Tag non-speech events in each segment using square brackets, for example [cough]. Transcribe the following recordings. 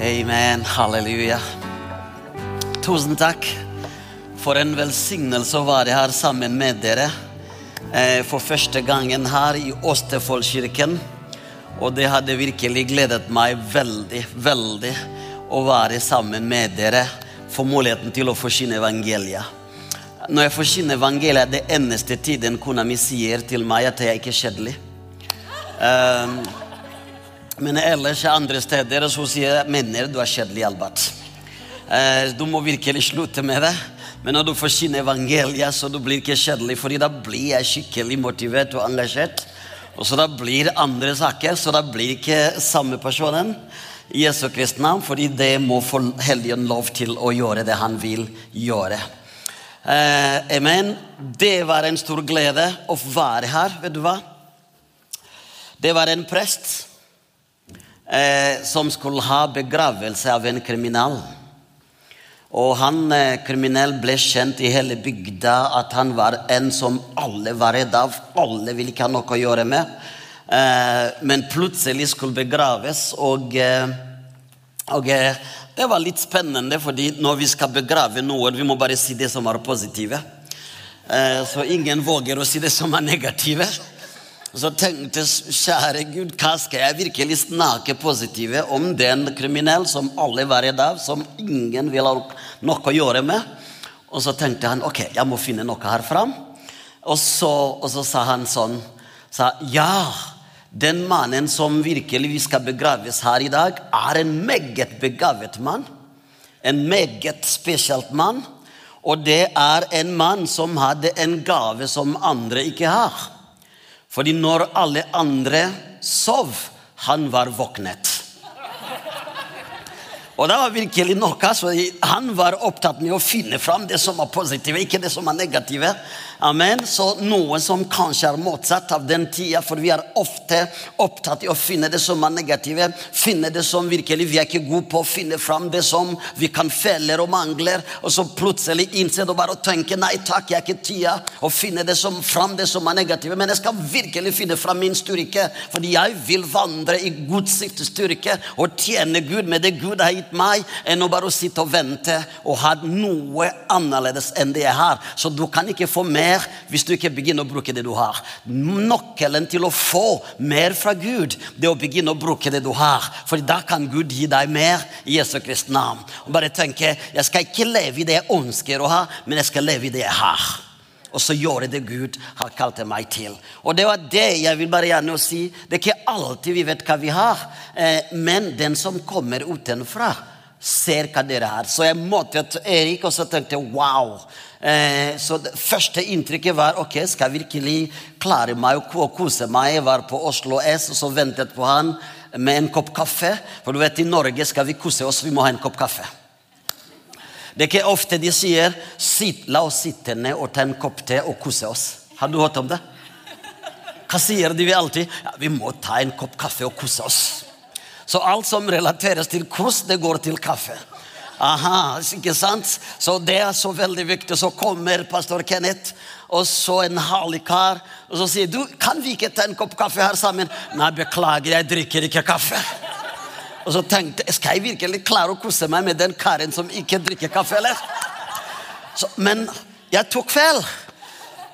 Amen. Halleluja. Tusen takk for en velsignelse å være her sammen med dere. Eh, for første gangen her i Åstefoldkirken. Og det hadde virkelig gledet meg veldig, veldig å være sammen med dere. for muligheten til å forsyne evangeliet. Når jeg forsyner evangeliet, det eneste tiden kona mi sier til meg at jeg ikke er kjedelig. Um, men ellers andre steder så sier jeg mener du er kjedelig, Albert. Uh, du må virkelig slutte med det. Men når du forkynner evangeliet, så du blir ikke kjedelig, fordi da blir jeg skikkelig motivert og engasjert. Og så da blir andre saker, så da blir ikke samme personen i Jesu Kristi navn, fordi det må få Helligen lov til å gjøre det han vil gjøre. Eh, amen. Det var en stor glede å være her. Vet du hva? Det var en prest eh, som skulle ha begravelse av en kriminell. Og han eh, kriminell ble kjent i hele bygda at han var en som alle var redd av. Alle ville ikke ha noe å gjøre med. Eh, men plutselig skulle begraves, og, eh, og eh, det var litt spennende, fordi når vi skal begrave noen, vi må bare si det som er positive. Eh, så ingen våger å si det som er negative. Så tenkte kjære Gud, hva skal jeg virkelig snakke positive om den kriminell som alle var redd av, som ingen vil ha noe å gjøre med? Og så tenkte han ok, jeg må finne noe her fram. Og så, og så sa han sånn sa, Ja, den mannen som virkelig skal begraves her i dag, er en meget begavet mann. En meget spesielt mann. Og det er en mann som hadde en gave som andre ikke har. Fordi når alle andre sov, han var våknet. Og det var virkelig noe, så Han var opptatt med å finne fram det som var positive, ikke det som var negative. Amen. Så noe som kanskje er motsatt av den tida, for vi er ofte opptatt i å finne det som er negative. Finne det som virkelig vi er ikke gode på, finne fram det som vi kan feller og mangler. Og så plutselig innse det og bare tenke nei takk, jeg er ikke tida å finne det som, fram det som er negative. Men jeg skal virkelig finne fram min styrke, fordi jeg vil vandre i Guds styrke og tjene Gud med det Gud har gitt meg, enn å bare sitte og vente og ha noe annerledes enn det jeg har. Så du kan ikke få med mer hvis du ikke begynner å bruke det du har. Nøkkelen til å få mer fra Gud, det er å begynne å bruke det du har. For da kan Gud gi deg mer i Jesu Kristi navn. Og bare tenke jeg skal ikke leve i det jeg ønsker å ha, men jeg skal leve i det jeg har. Og så gjøre det Gud har kalt meg til. Og det var det jeg vil bare gjerne si. Det er ikke alltid vi vet hva vi har, eh, men den som kommer utenfra, ser hva dere har. Så jeg måtte til Erik og så tenkte jeg wow. Eh, så det første inntrykket var ok, skal jeg virkelig klare meg å kose meg. Jeg var på Oslo S og så ventet på han med en kopp kaffe. For du vet, i Norge skal vi kose oss, vi må ha en kopp kaffe. Det er ikke ofte de sier la oss sitte ned og ta en kopp te og kose oss. Har du hørt om det? Hva sier de alltid? Ja, vi må ta en kopp kaffe og kose oss. Så alt som relateres til kos, det går til kaffe. Aha, ikke sant? Så det er så veldig viktig. Så kommer pastor Kenneth, og så en herlig kar. Og så sier du, kan vi ikke ta en kopp kaffe her sammen? Nei, beklager, jeg drikker ikke kaffe. Og så tenkte jeg, skal jeg virkelig klare å kose meg med den karen som ikke drikker kaffe, eller? Så, men jeg tok feil.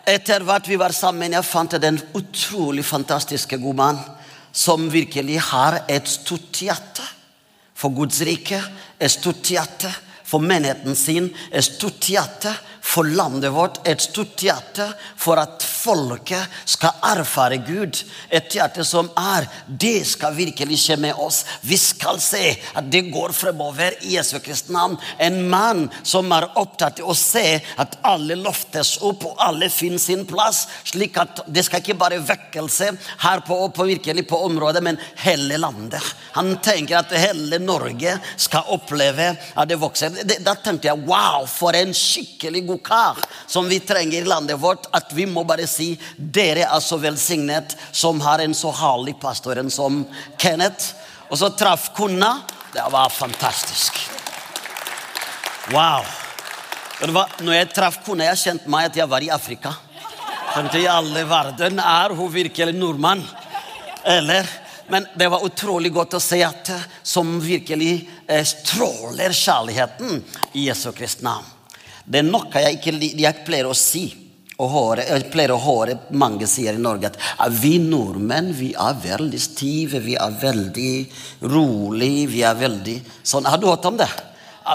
Etter hvert vi var sammen, jeg fant den utrolig fantastiske god mann som virkelig har et stort hjerte for Guds rike, er hjerte for menigheten sin, hjerte for landet vårt, et stort hjerte for at folket skal erfare Gud. Et hjerte som er Det skal virkelig skje med oss. Vi skal se at det går fremover i Jesu Kristi navn. En mann som er opptatt av å se at alle loftes opp, og alle finner sin plass. Slik at det skal ikke bare vekkelse her på, på, virkelig på området, men hele landet. Han tenker at hele Norge skal oppleve at det vokser. Da tenkte jeg wow, for en skikkelig god kar som vi trenger i landet vårt. At vi må bare si dere er så velsignet som har en så herlig pastor som Kenneth. Og så traff kona. Det var fantastisk. Wow. Når jeg traff kona, jeg kjente meg at jeg var i Afrika. Tenkte I alle verden er hun virkelig nordmann. Eller? Men det var utrolig godt å se at eh, som virkelig eh, stråler kjærligheten i Jesu Kristi navn. Det er noe jeg ikke jeg pleier å si. Og høre, jeg pleier å høre mange sier i Norge at vi nordmenn vi er veldig stive, vi er veldig rolig, vi er veldig sånn. Har du hørt om det?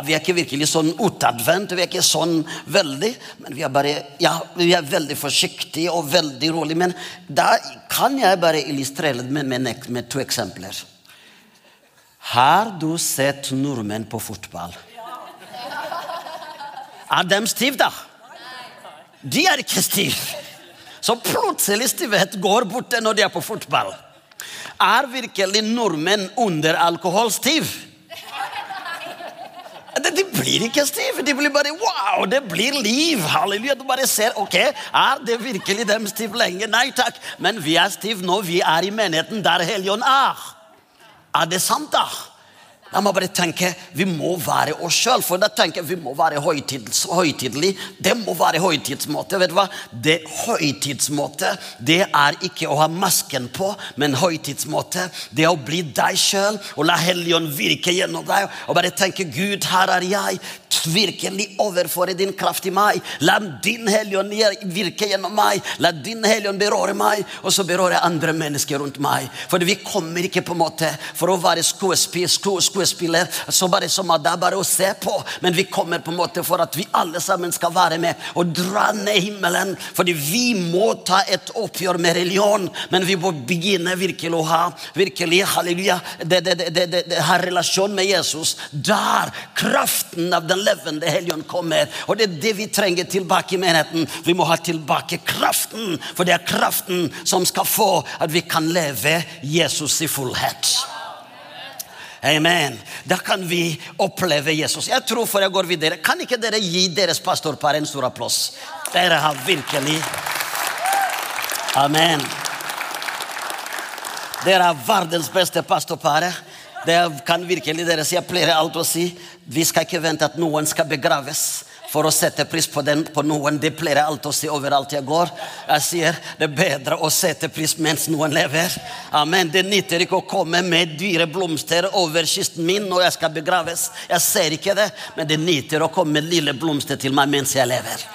Vi er ikke virkelig sånn utadvendt, vi er ikke sånn veldig. Men vi er bare, ja, vi er veldig forsiktige og veldig rolige. Men da kan jeg bare illustrere det med, med, med to eksempler. Har du sett nordmenn på fotball? Er de stive, da? De er ikke stive. Så plutselig stivhet går borte når de er på fotball. Er virkelig nordmenn under alkohol stiv? De blir ikke stive. De blir bare wow, det blir liv. Halleluja. Du bare ser ok, er det virkelig dem stiv lenge? Nei takk. Men vi er stive nå. Vi er i menigheten der Helligånd er. Er det sant, da? Jeg må bare tenke, Vi må være oss sjøl. For da tenker vi må være høytidelig. Det må være høytidsmåte. vet du hva? Det Høytidsmåte det er ikke å ha masken på, men høytidsmåte det er å bli deg sjøl og la Helligånd virke gjennom deg. Og bare tenke Gud, her er jeg. Virkelig overføre din kraft i meg. La din Helligånd virke gjennom meg. La din Helligånd berøre meg, og så berøre andre mennesker rundt meg. For vi kommer ikke på en måte for å være skuespiller skuespiller så bare som at det er bare å se på. Men vi kommer på en måte for at vi alle sammen skal være med og dra ned himmelen. Fordi vi må ta et oppgjør med religion, men vi må begynne virkelig å ha virkelig, halleluja, det, det, det, det, har relasjon med Jesus. Der kraften av den levende helgen kommer. Og det er det vi trenger tilbake i menigheten. Vi må ha tilbake kraften, for det er kraften som skal få at vi kan leve Jesus i fullhet. Amen. Da kan vi oppleve Jesus. Jeg tror før jeg går videre, Kan ikke dere gi deres pastorpar en stor applaus? Dere har virkelig Amen. Dere er verdens beste pastorpar. Det kan virkelig dere si. Jeg pleier alltid å si vi skal ikke vente at noen skal begraves for å sette pris på, den, på noen. Det pleier jeg alltid å si overalt jeg går. Jeg sier det er bedre å sette pris mens noen lever. Amen. Det nytter ikke å komme med dyre blomster over kisten min når jeg skal begraves. Jeg ser ikke det, men det nytter å komme med lille blomster til meg mens jeg lever.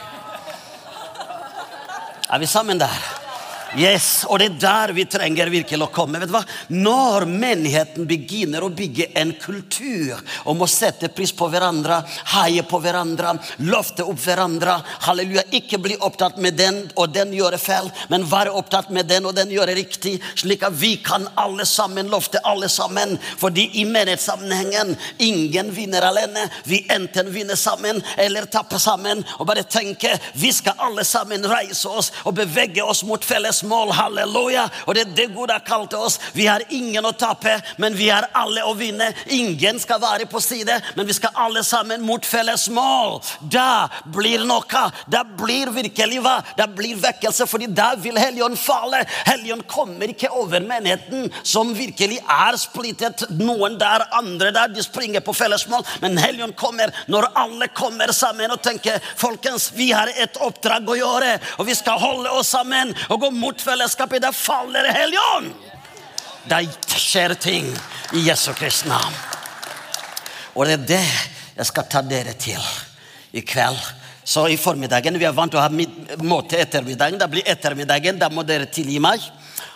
Er vi sammen der? Yes, Og det er der vi trenger virkelig å komme. vet du hva? Når menigheten begynner å bygge en kultur om å sette pris på hverandre, heie på hverandre, løfte opp hverandre Halleluja. Ikke bli opptatt med den og den gjør feil, men være opptatt med den og den gjør riktig, slik at vi kan alle sammen løfte alle sammen. Fordi i menighetssammenhengen ingen vinner alene. Vi enten vinner sammen eller tapper sammen. Og bare tenke vi skal alle sammen reise oss og bevege oss mot felles mål. Halleluja. Og det er det Gud har kalt oss. Vi har ingen å tape, men vi har alle å vinne. Ingen skal være på side, men vi skal alle sammen mot felles mål. Da blir noe. Da blir virkelig hva? Da blir vekkelse, fordi da vil Helligånd falle. Helligånd kommer ikke over menigheten som virkelig er splittet. Noen der, andre der. De springer på felles mål, men Helligånd kommer når alle kommer sammen og tenker folkens, vi har et oppdrag å gjøre, og vi skal holde oss sammen og gå mot fellesskapet, der faller Helligånd. Det skjer ting i Jesu Kristi navn. Og det er det jeg skal ta dere til i kveld. Så i formiddagen, Vi er vant til å ha måte ettermiddagen. Det blir ettermiddagen, da må dere tilgi meg.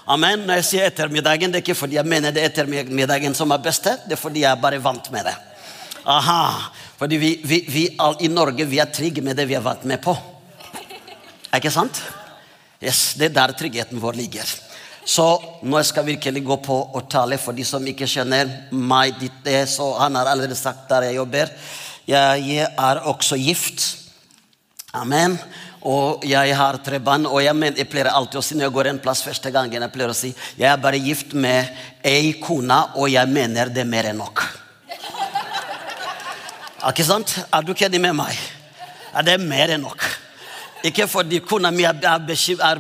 Amen. Når jeg sier ettermiddagen, det er ikke fordi jeg mener det er ettermiddagen som er beste, det er fordi jeg er bare vant med det. Aha. Fordi vi, vi, vi i Norge vi er trygge med det vi er vant med på. Er ikke sant? Yes, Det er der tryggheten vår ligger. Så nå skal jeg virkelig gå på og tale for de som ikke kjenner meg. Så Han har allerede sagt der jeg jobber. Jeg er også gift. Amen. Og jeg har tre barn. Og jeg, mener, jeg pleier alltid å si når jeg går en plass første gangen jeg pleier å si, jeg er bare gift med ei kone, og jeg mener det er mer enn nok. [laughs] Ikke sant? Er du enig med meg? Er det er mer enn nok. Ikke fordi kona mi er,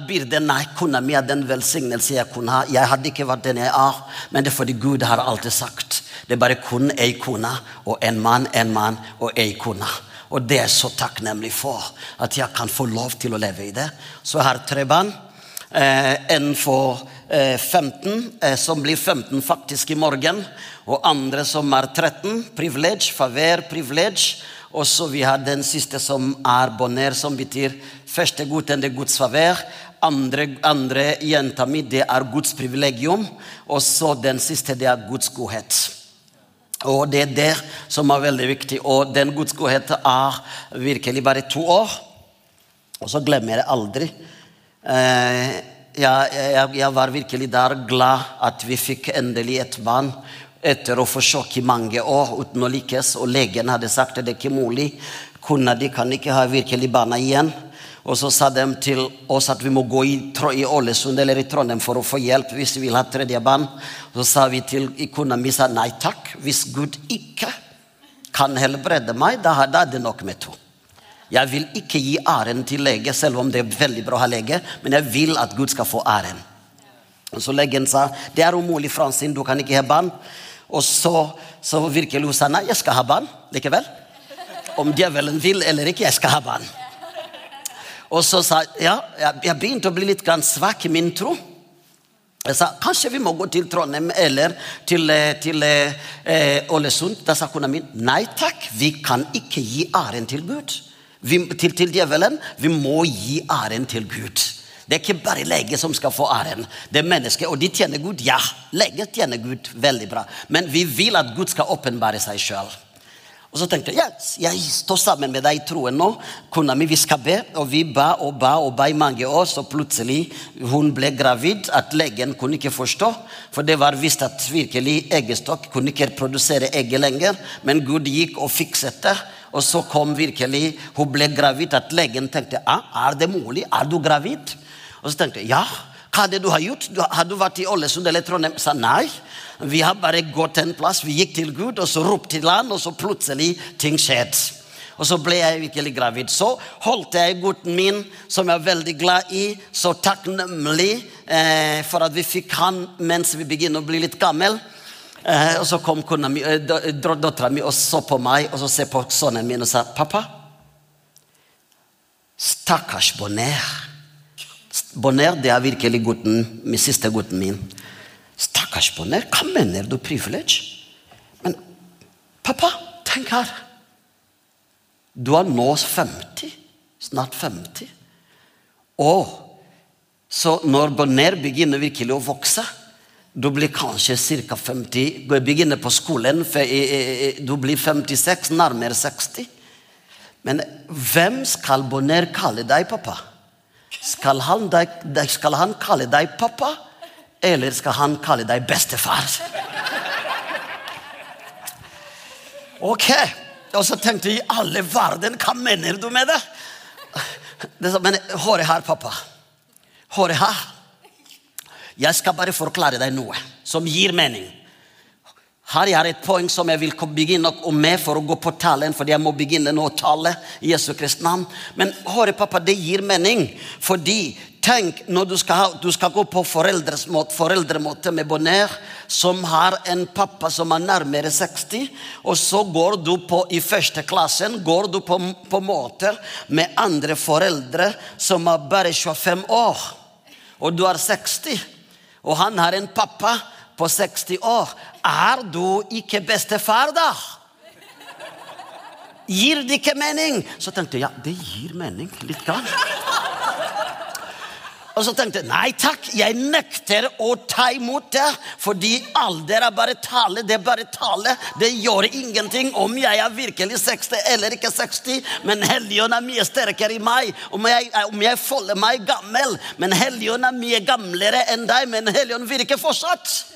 byrde. Nei, kona mi er den velsignelse jeg kunne ha. Jeg hadde ikke vært den jeg er, men det er fordi Gud har alltid sagt. Det er bare kun ei kone og en mann, en mann og ei kone. Og det er så takknemlig for at jeg kan få lov til å leve i det. Så jeg har tre barn. Eh, en for eh, 15, eh, som blir 15 faktisk i morgen. Og andre som er 13. Privilege, favør, privilege. Og så vi har den siste som er boner, som betyr første gutten det er Guds favør. Andre, andre jenta mi det er Guds privilegium. Og så den siste det er Guds godhet. Og det er det som er veldig viktig. Og den Guds godhet er virkelig bare to år. Og så glemmer jeg det aldri. Eh, jeg, jeg, jeg, var virkelig der glad at vi fikk endelig et barn etter å forsøke i mange år uten å lykkes. Og legen hadde sagt at det ikke er mulig. Kona di kan ikke ha virkelig barna igjen. Og så sa de til oss at vi må gå i Ålesund eller i Trondheim for å få hjelp hvis vi vil ha tredje barn. Så sa vi til kona mi sa nei takk. Hvis Gud ikke kan helbrede meg, da er det nok med to. Jeg vil ikke gi æren til lege, selv om det er veldig bra å ha lege, men jeg vil at Gud skal få æren. Og så legen sa det er umulig, Fransin, du kan ikke ha barn. Og så, så virkelig hun sa nei, jeg skal ha barn likevel. Om djevelen vil eller ikke, jeg skal ha barn. Og så sa ja, jeg begynte å bli litt svak i min tro. Jeg sa kanskje vi må gå til Trondheim eller til, eh, til eh, Ålesund. Da sa kona mi nei takk, vi kan ikke gi æren til Gud. Vi, til, til djevelen. Vi må gi æren til Gud. Det er ikke bare lege som skal få æren. Det er mennesker, Og de tjener Gud. Ja, leger tjener Gud veldig bra. Men vi vil at Gud skal åpenbare seg sjøl. Og så tenkte jeg yes, jeg står sammen med deg i troen nå. Kona mi, vi skal be. Og vi ba og ba og ba i mange år. Så plutselig hun ble gravid. At legen kunne ikke forstå. For det var visst at virkelig eggestokk kunne ikke produsere egg lenger. Men Gud gikk og fikset det. Og så kom virkelig Hun ble gravid. At legen tenkte ah, er det mulig? Er du gravid? Og så tenkte jeg ja. Hva er det du har gjort? Du, har du vært i Ålesund eller Trondheim? Sa nei. Vi har bare gått en plass. Vi gikk til Gud, og så ropte til han, og så plutselig ting skjedde. Og så ble jeg virkelig gravid. Så holdt jeg gutten min, som jeg er veldig glad i, så takknemlig eh, for at vi fikk han mens vi begynner å bli litt gammel. Eh, og så kom mi, eh, dattera mi og så på meg og så se på sønnen min og sa pappa, stakkars Bonner. Bonner det er virkelig gutten, min siste gutten min. Stakkars Bonner, hva mener du privilege? Men pappa, tenk her. Du er nå 50. Snart 50. Og så når Bonner begynner virkelig å vokse du blir kanskje ca. 50 Du Begynner på skolen, du blir 56, nærmere 60. Men hvem skal Bonner kalle deg, pappa? Skal han, skal han kalle deg pappa, eller skal han kalle deg bestefar? Ok. Og så tenkte jeg i alle verden, hva mener du med det? det så, men hør her, pappa. Hør her. Jeg skal bare forklare deg noe som gir mening. Her er et poeng som jeg vil begynne med for å gå på talen. fordi jeg må begynne nå å tale i Jesu Kristi navn. Men hør, pappa, det gir mening. Fordi tenk når du skal, du skal gå på foreldremåte med Bonner, som har en pappa som er nærmere 60, og så går du på i første klassen går du på, på måter med andre foreldre som er bare 25 år. Og du er 60. Og han har en pappa på 60 år. Er du ikke bestefar, da? Gir det ikke mening? Så tenkte jeg ja, det gir mening. Litt grann. Og så tenkte jeg nei takk, jeg nekter å ta imot det. Fordi alder er bare tale. Det er bare tale. Det gjør ingenting om jeg er virkelig 60 eller ikke 60. Men Helligånd er mye sterkere i meg. Om jeg, om jeg folder meg gammel. Men Helligånd er mye gamlere enn deg. Men Helligånd virker fortsatt.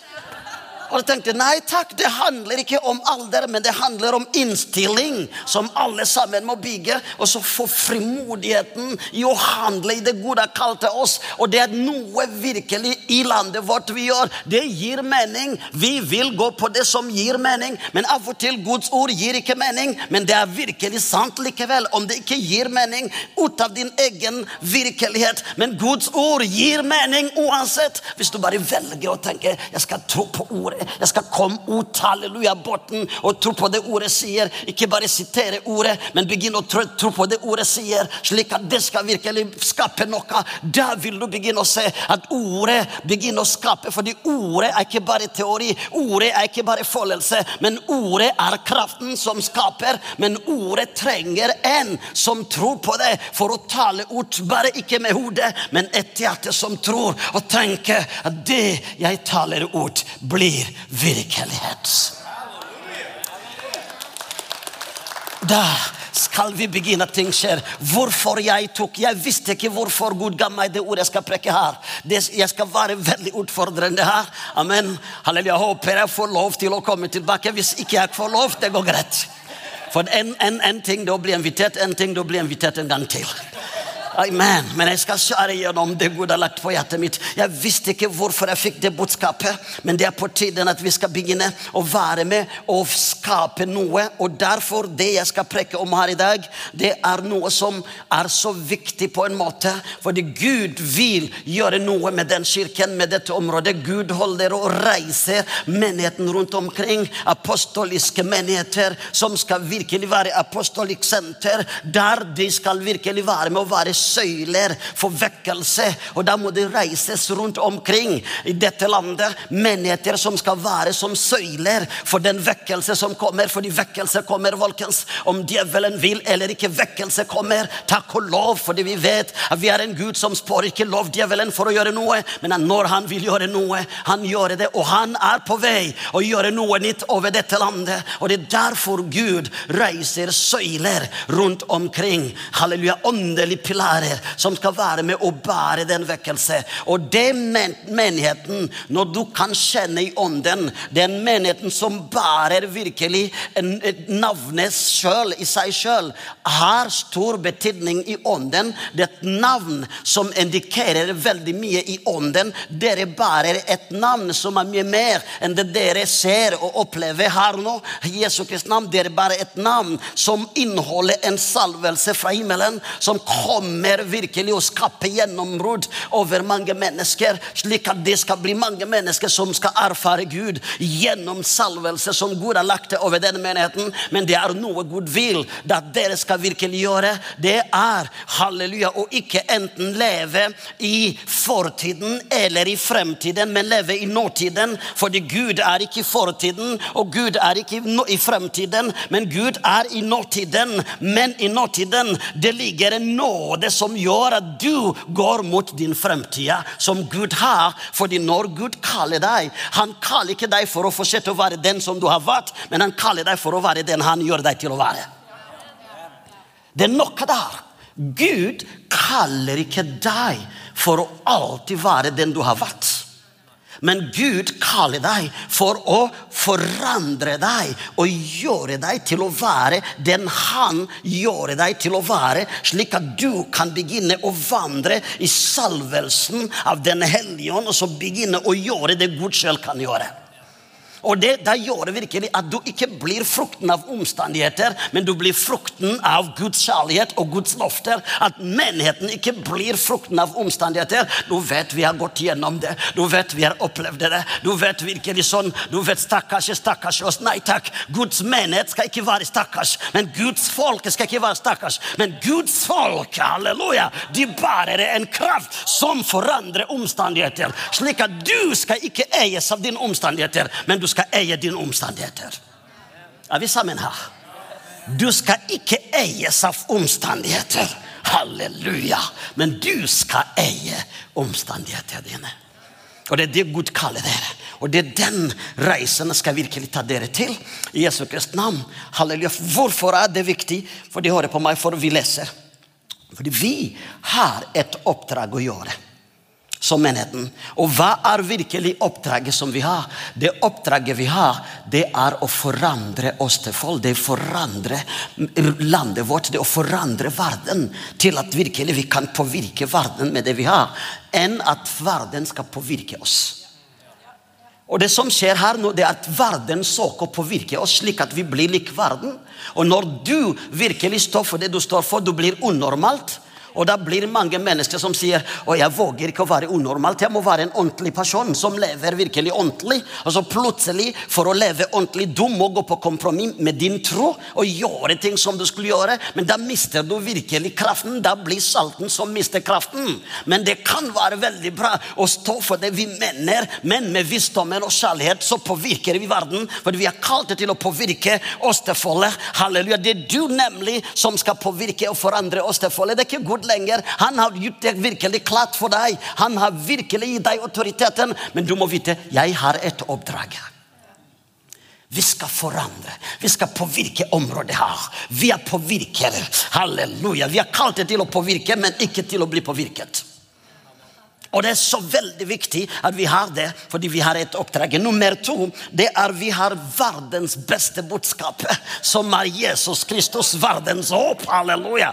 Og jeg tenkte nei takk, det handler ikke om alder, men det handler om innstilling som alle sammen må bygge. Og så få frimodigheten i å handle i det gode kalte kalt oss. Og det er noe virkelig i landet vårt vi gjør. Det gir mening. Vi vil gå på det som gir mening. Men av og til Guds ord gir ikke mening. Men det er virkelig sant likevel. Om det ikke gir mening ut av din egen virkelighet. Men Guds ord gir mening uansett. Hvis du bare velger å tenke jeg skal tro på ordet jeg skal komme ut halleluja-botten og tro på det ordet sier. Ikke bare sitere ordet, men begynne å tro, tro på det ordet sier, slik at det skal virkelig skape noe. Da vil du begynne å se at ordet begynner å skape. Fordi ordet er ikke bare teori, ordet er ikke bare følelse, men ordet er kraften som skaper. Men ordet trenger en som tror på det, for å tale ut, bare ikke med hodet, men et hjerte som tror og tenker at det jeg taler ut, blir virkelighet. Da skal vi begynne at ting skjer. Hvorfor jeg tok Jeg visste ikke hvorfor Gud ga meg det ordet jeg skal preke her. Det, jeg skal være veldig utfordrende her. Amen. Halleluja. Håper jeg får lov til å komme tilbake. Hvis ikke jeg får lov, det går greit. For en, en, en ting da blir invitert, en ting da blir invitert en gang til. Amen. Men jeg skal skjære gjennom det Gud har lagt på hjertet mitt. Jeg visste ikke hvorfor jeg fikk det budskapet, men det er på tiden at vi skal begynne å være med og skape noe. Og derfor, det jeg skal preke om her i dag, det er noe som er så viktig på en måte. Fordi Gud vil gjøre noe med den kirken, med dette området. Gud holder og reiser menigheten rundt omkring. Apostoliske menigheter som skal virkelig være apostolisk senter. Der de skal virkelig være med å være søyler for vekkelse. Og da må det reises rundt omkring i dette landet menigheter som skal være som søyler for den vekkelse som kommer. Fordi vekkelse kommer, folkens. Om djevelen vil eller ikke, vekkelse kommer. Takk og lov, fordi vi vet at vi er en Gud som spår ikke lov djevelen for å gjøre noe, men når han vil gjøre noe, han gjør det. Og han er på vei å gjøre noe nytt over dette landet. Og det er derfor Gud reiser søyler rundt omkring. Halleluja. Åndelig pilar lærer som skal være med å bære den vekkelse. Og det menigheten, når du kan kjenne i ånden, den menigheten som bærer virkelig navnet sjøl i seg sjøl, har stor betydning i ånden. Det er et navn som indikerer veldig mye i ånden. Dere bærer et navn som er mye mer enn det dere ser og opplever her nå. Jesu Kristi navn, dere bærer et navn som inneholder en salvelse fra himmelen, som kommer kommer virkelig å skape gjennombrudd over mange mennesker, slik at det skal bli mange mennesker som skal erfare Gud gjennom salvelse som Gud har lagt over denne menigheten. Men det er noe Gud vil at dere skal virkelig gjøre. Det er halleluja å ikke enten leve i fortiden eller i fremtiden, men leve i nåtiden. Fordi Gud er ikke i fortiden, og Gud er ikke i fremtiden, men Gud er i nåtiden. Men i nåtiden det ligger en nåde som gjør at du går mot din fremtid, som Gud har. Fordi når Gud kaller deg, han kaller ikke deg for å fortsette å være den som du har vært, men han kaller deg for å være den han gjør deg til å være. Det er noe der. Gud kaller ikke deg for å alltid være den du har vært. Men Gud kaller deg for å forandre deg og gjøre deg til å være den han gjorde deg til å være, slik at du kan begynne å vandre i salvelsen av Den hellige ånd, og så begynne å gjøre det Gud selv kan gjøre. Og det, det gjør det virkelig at du ikke blir frukten av omstendigheter, men du blir frukten av Guds kjærlighet og Guds lofter. At menigheten ikke blir frukten av omstendigheter. Du vet vi har gått gjennom det. Du vet vi har opplevd det. Du vet virkelig sånn. Du vet stakkars, stakkars oss. Nei takk. Guds menighet skal ikke være stakkars. Men Guds folk skal ikke være stakkars. Men Guds folk, halleluja, de bærer en kraft som forandrer omstendigheter. Slik at du skal ikke eies av dine omstendigheter, men du skal eie dine omstendigheter. Er vi sammen her? Du skal ikke eies av omstendigheter. Halleluja. Men du skal eie omstendighetene dine. Og Det er det Gud kaller dere. Og det er den reisen skal virkelig ta dere til. I Jesu Kristi navn. Halleluja. Hvorfor er det viktig? For de hører på meg, for vi leser. Fordi vi har et oppdrag å gjøre som menigheten. Og hva er virkelig oppdraget som vi har? Det oppdraget vi har, det er å forandre oss til folk. Det er å forandre landet vårt, det er å forandre verden til at virkelig vi kan påvirke verden med det vi har, enn at verden skal påvirke oss. Og det som skjer her nå, det er at verden søker å påvirke oss slik at vi blir lik verden. Og når du virkelig står for det du står for, du blir unormalt Og da blir mange mennesker som sier og jeg våger ikke å være unormalt. Jeg må være en ordentlig person som lever virkelig ordentlig. Og så plutselig, for å leve ordentlig, du må gå på kompromiss med din tro og gjøre ting som du skulle gjøre. Men da mister du virkelig kraften. Da blir salten som mister kraften. Men det kan være veldig bra å stå for det vi mener, men med visdommen og kjærlighet så påvirker vi verden. For vi er kalt til å påvirke Åstefoldet. Halleluja. Det er du nemlig som skal påvirke og forandre Åstefoldet. Det er ikke godt lenger. Han har gjort det virkelig klart for deg. Han har virkelig gitt deg autoriteten. Men du må vite jeg har et oppdrag. Vi skal forandre. Vi skal påvirke området her. Vi er påvirkere. Halleluja. Vi er kalt til å påvirke, men ikke til å bli påvirket. Og det er så veldig viktig at vi har det, fordi vi har et oppdrag. Nummer to det er vi har verdens beste budskap, som er Jesus Kristus, verdens håp. Halleluja.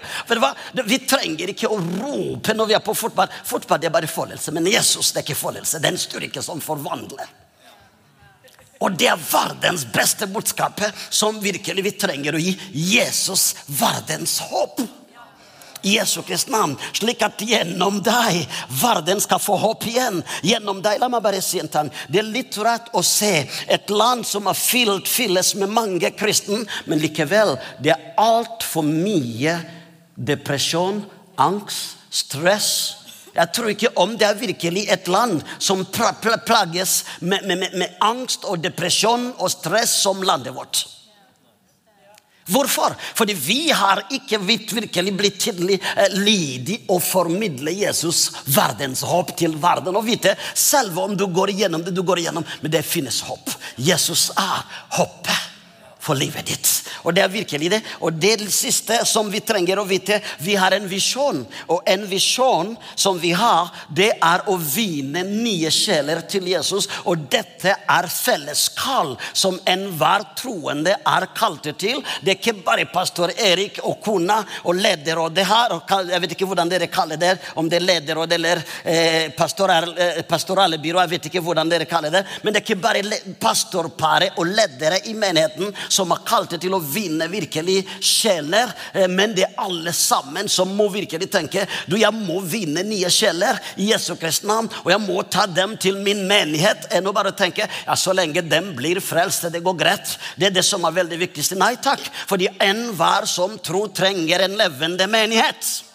Vi trenger ikke å rope når vi er på fotball. Fotball det er bare følelse, men Jesus det er ikke følelse. Det er en styrke som forvandler. Og det er verdens beste budskap som virkelig vi trenger å gi Jesus verdens håp. Jesu Kristi navn, slik at gjennom deg verden skal få håp igjen. Gjennom deg, la meg bare si en ting. Det er litt rart å se et land som har fylt, fylles med mange kristne, men likevel, det er altfor mye depresjon, angst, stress. Jeg tror ikke om det er virkelig et land som plages med, med, med angst og depresjon og stress som landet vårt. Hvorfor? Fordi vi har ikke virkelig blitt tydelig eh, lydig å formidle Jesus verdens håp til verden. Og vite, selv om du går igjennom det du går igjennom, men det finnes håp. Jesus er håpet for livet ditt. Og det er virkelig det. Og det siste som vi trenger å vite, vi har en visjon. Og en visjon som vi har, det er å vinne nye sjeler til Jesus. Og dette er felleskall som enhver troende er kalt til. Det er ikke bare pastor Erik og kona og lederrådet her. Og jeg vet ikke hvordan dere kaller det, om det er lederråd eller eh, eh, pastorale byrå. Jeg vet ikke hvordan dere kaller det. Men det er ikke bare pastorparet og ledere i menigheten som er kalt til å vinne virkelig sjeler. Eh, men det er alle sammen som må virkelig tenke du, jeg må vinne nye sjeler i Jesu Kristi navn. Og jeg må ta dem til min menighet. Enn å bare tenke ja, så lenge dem blir frelst, det går greit. Det er det som er veldig viktigst. Nei takk. Fordi enhver som tror, trenger en levende menighet.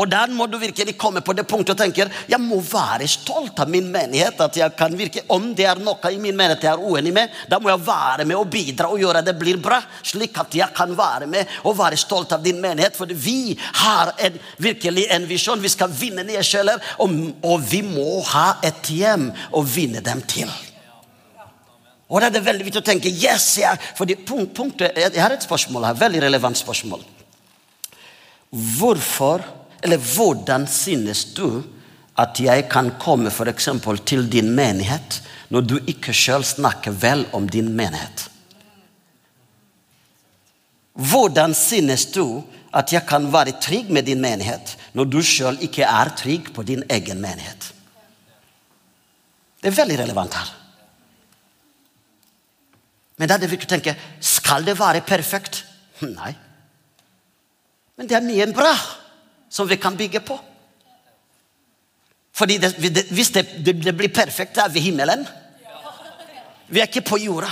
Og der må du virkelig komme på det punktet og tenke jeg må være stolt av min menighet. at jeg kan virke, Om det er noe i min menighet jeg er uenig med, da må jeg være med og bidra og gjøre det blir bra. Slik at jeg kan være med og være stolt av din menighet. For vi har en, virkelig en visjon. Vi skal vinne nye sjeler, og, og vi må ha et hjem å vinne dem til. Og da er det veldig viktig å tenke yes, ja. fordi punkt, punktet, Jeg har et spørsmål her, veldig relevant spørsmål. Hvorfor eller hvordan synes du at jeg kan komme for til din menighet når du ikke sjøl snakker vel om din menighet? Hvordan synes du at jeg kan være trygg med din menighet når du sjøl ikke er trygg på din egen menighet? Det er veldig relevant her. Men da er det viktig å tenke skal det være perfekt? Nei. Men det er mye bra som vi kan bygge på. Fordi det, Hvis det, det, blir perfekt, er vi i himmelen. Vi er ikke på jorda.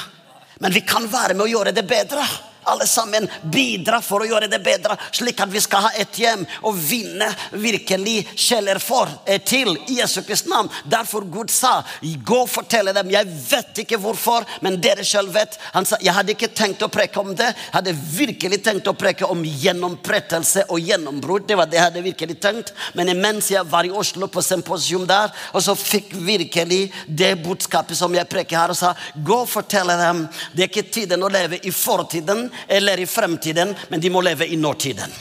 Men vi kan være med å gjøre det bedre alle sammen bidra for å gjøre det bedre, slik at vi skal ha et hjem og vinne virkelig kjeller for eh, til i Jesu Kristi navn. Derfor Gud sa, gå og fortelle dem. Jeg vet ikke hvorfor, men dere selv vet. Han sa, jeg hadde ikke tenkt å preke om det. Jeg hadde virkelig tenkt å preke om gjennomprettelse og gjennombrudd. Det var det jeg hadde virkelig tenkt. Men mens jeg var i Oslo på symposium der, og så fikk virkelig det budskapet som jeg preker her, og sa, gå og fortelle dem. Det er ikke tiden å leve i fortiden, eller i fremtiden, men de må leve i nåtiden.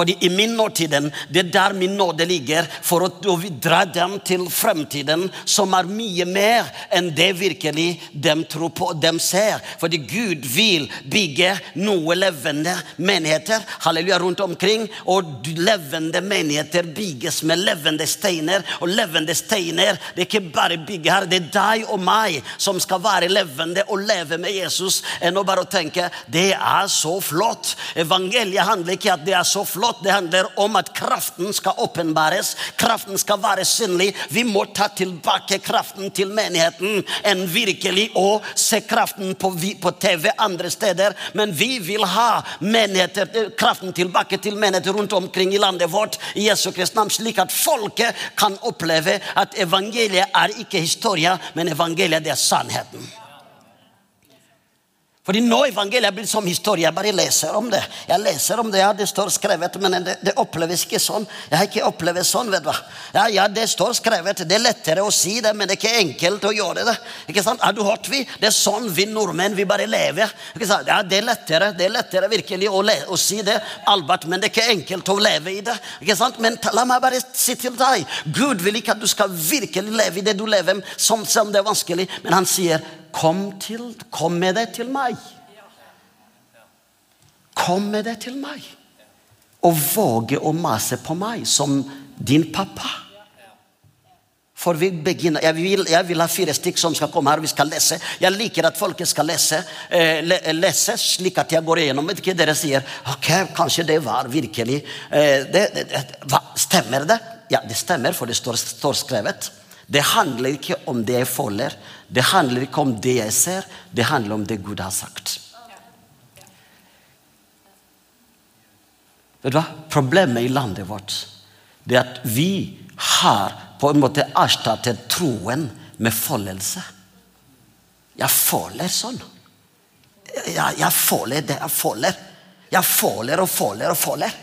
Fordi i min nåtiden, det er der min nåde ligger, for å dra dem til fremtiden, som er mye mer enn det virkelig dem tror på, dem ser. Fordi Gud vil bygge noe levende menigheter halleluja, rundt omkring. Og levende menigheter bygges med levende steiner. Og levende steiner det er ikke bare bygge her, det er deg og meg som skal være levende og leve med Jesus, enn å bare tenke det er så flott. Evangeliet handler ikke om at det er så flott godt. Det handler om at kraften skal åpenbares. Kraften skal være synlig. Vi må ta tilbake kraften til menigheten enn virkelig å se kraften på, på TV andre steder. Men vi vil ha kraften tilbake til menigheter rundt omkring i landet vårt i Jesu Kristi navn, slik at folket kan oppleve at evangeliet er ikke historie, men evangeliet er sannheten. Fordi nå evangeliet blitt som historie. Jeg bare leser om det. Jeg leser om Det ja, det står skrevet, men det, det, oppleves ikke sånn. Jeg har ikke opplevd sånn. vet du Ja, ja, Det står skrevet. Det er lettere å si det, men det er ikke enkelt å gjøre det. Ikke sant? Har du hørt vi? Det er sånn vi nordmenn vi bare lever. Ikke sant? Ja, Det er lettere det er lettere virkelig å, å si det, Albert, men det er ikke enkelt å leve i det. Ikke sant? Men la meg bare si til deg Gud vil ikke at du skal virkelig leve i det du lever som, som det er vanskelig, men han sier Kom, til, kom med det til meg. Kom med det til meg. Og våge å mase på meg som din pappa. For vi begynner, jeg vil, jeg vil, ha fire stykk som skal komme her. Vi skal lese. Jeg liker at folket skal lese, eh, lese slik at jeg går igjennom. Ikke dere sier ok, kanskje det var virkelig eh, det, det, hva, Stemmer det? Ja, det stemmer, for det står, står skrevet. Det handler ikke om det jeg føler, det handler ikke om det jeg ser, det handler om det Gud har sagt. Vet du hva? Problemet i landet vårt det er at vi har på en måte erstattet troen med følelse. Jeg føler sånn. Jeg, jeg føler det jeg føler. Jeg føler og føler og føler.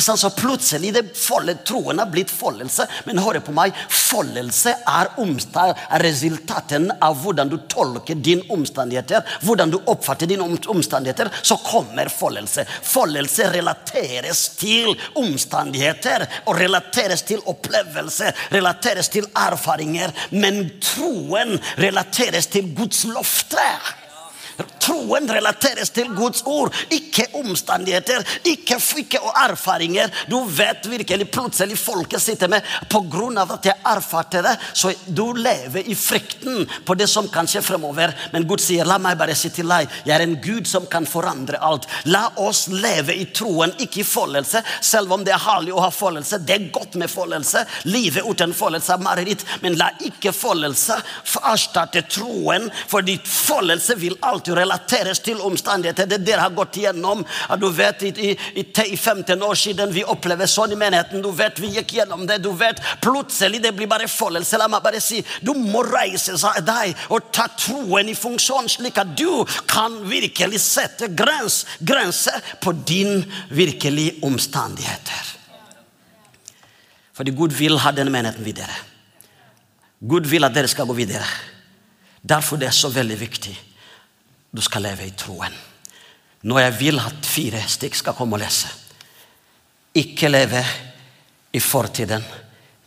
Så plutselig det foldet, troen har blitt foldelse. Men hør på meg, foldelse er, er resultaten av hvordan du tolker dine omstendigheter. Hvordan du oppfatter dine omstendigheter. Så kommer foldelse. Foldelse relateres til omstendigheter og relateres til opplevelse, relateres til erfaringer. Men troen relateres til Guds løfter. Troen relateres til Guds ord, ikke omstendigheter, ikke, ikke erfaringer. Du vet virkelig plutselig folket sitter med på grunn av at jeg erfarte det. Så du lever i frykten på det som kan skje fremover. Men Gud sier, la meg bare si til deg, jeg er en Gud som kan forandre alt. La oss leve i troen, ikke i foldelse. Selv om det er herlig å ha foldelse, Det er godt med foldelse. Livet uten foldelse er mareritt. Men la ikke foldelse erstatte troen, fordi foldelse vil alltid alltid relateres til omstendigheter. Det dere har gått igjennom. Du vet, i, i, i 15 år siden vi opplevde sånn i menigheten. Du vet, Vi gikk gjennom det. du vet, Plutselig det blir bare foldelse. La meg bare si du må reise deg og ta troen i funksjon, slik at du kan virkelig sette grens, grenser på din virkelige omstendigheter. Fordi Gud vil ha denne menigheten videre. Gud vil at dere skal gå videre. Derfor det er så veldig viktig du skal leve i troen. Når jeg vil at fire stykk skal komme og lese. Ikke leve i fortiden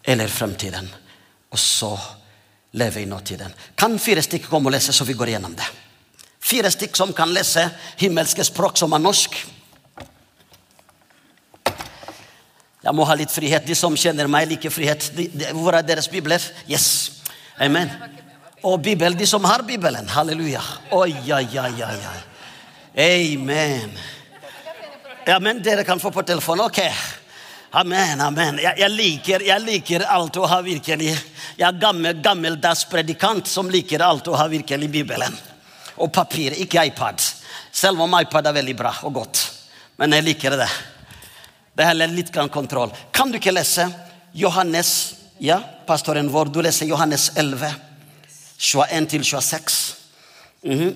eller fremtiden, og så leve i nåtiden. Kan fire stykk komme og lese, så vi går gjennom det? Fire stykk som kan lese himmelske språk som er norsk. Jeg må ha litt frihet. De som kjenner meg, liker frihet. Hvor er deres bibler? Yes. Amen. Og Bibelen, de som har Bibelen. Halleluja. Oi, oi, oi, oi. Amen. Ja, men dere kan få på telefon. Ok. Amen, amen. Jeg, jeg, liker, jeg liker alt å ha virkelig Jeg er gammel, gammeldags predikant som liker alt å ha virkelig Bibelen. Og papir, ikke iPad. Selv om iPad er veldig bra og godt. Men jeg liker det. Det er litt kontroll. Kan du ikke lese Johannes, ja, pastoren vår, du leser Johannes 11? 21 til 26. Mm -hmm.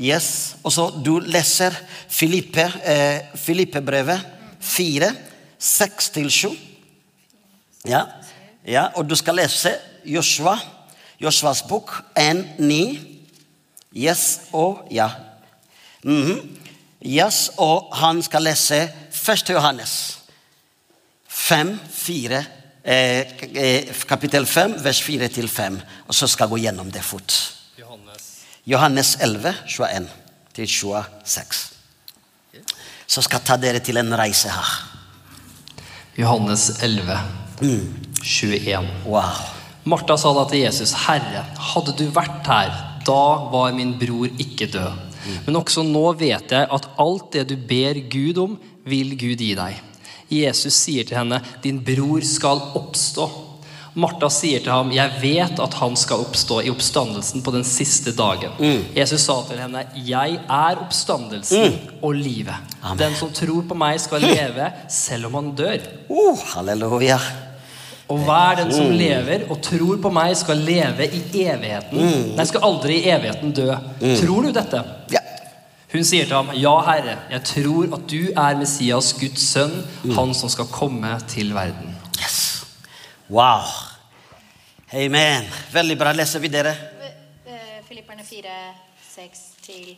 Yes. Og så du leser Filippe, eh, Filippe-brevet 4, 6 til 7. Ja. ja. Og du skal lese Joshua, Joshuas bok 1, 9. Yes og ja. Mm -hmm. Yes, og han skal lese 1. Johannes 5, 4 Eh, eh, kapittel 5, vers 4-5. Og så skal jeg gå gjennom det fort. Johannes, Johannes 11, 21 til 26. Så skal jeg ta dere til en reise her. Johannes 11, mm. 21. Wow. Martha sa da til Jesus, 'Herre, hadde du vært her, da var min bror ikke død.' Mm. Men også nå vet jeg at alt det du ber Gud om, vil Gud gi deg. Jesus sier til henne, 'Din bror skal oppstå'. Martha sier til ham, 'Jeg vet at han skal oppstå i oppstandelsen på den siste dagen'. Jesus sa til henne, 'Jeg er oppstandelsen og livet'. Den som tror på meg, skal [laughs] leve selv om han dør. Oh, halleluja. Og hver den som lever og tror på meg, skal leve i evigheten. Nei, skal aldri i evigheten dø. Tror du dette? Ja. Hun sier til ham, 'Ja, Herre, jeg tror at du er Messias, Guds sønn, han som skal komme til verden'. Yes. Wow. Amen. Veldig bra. Leser vi dere? Filipperne 4, 6 til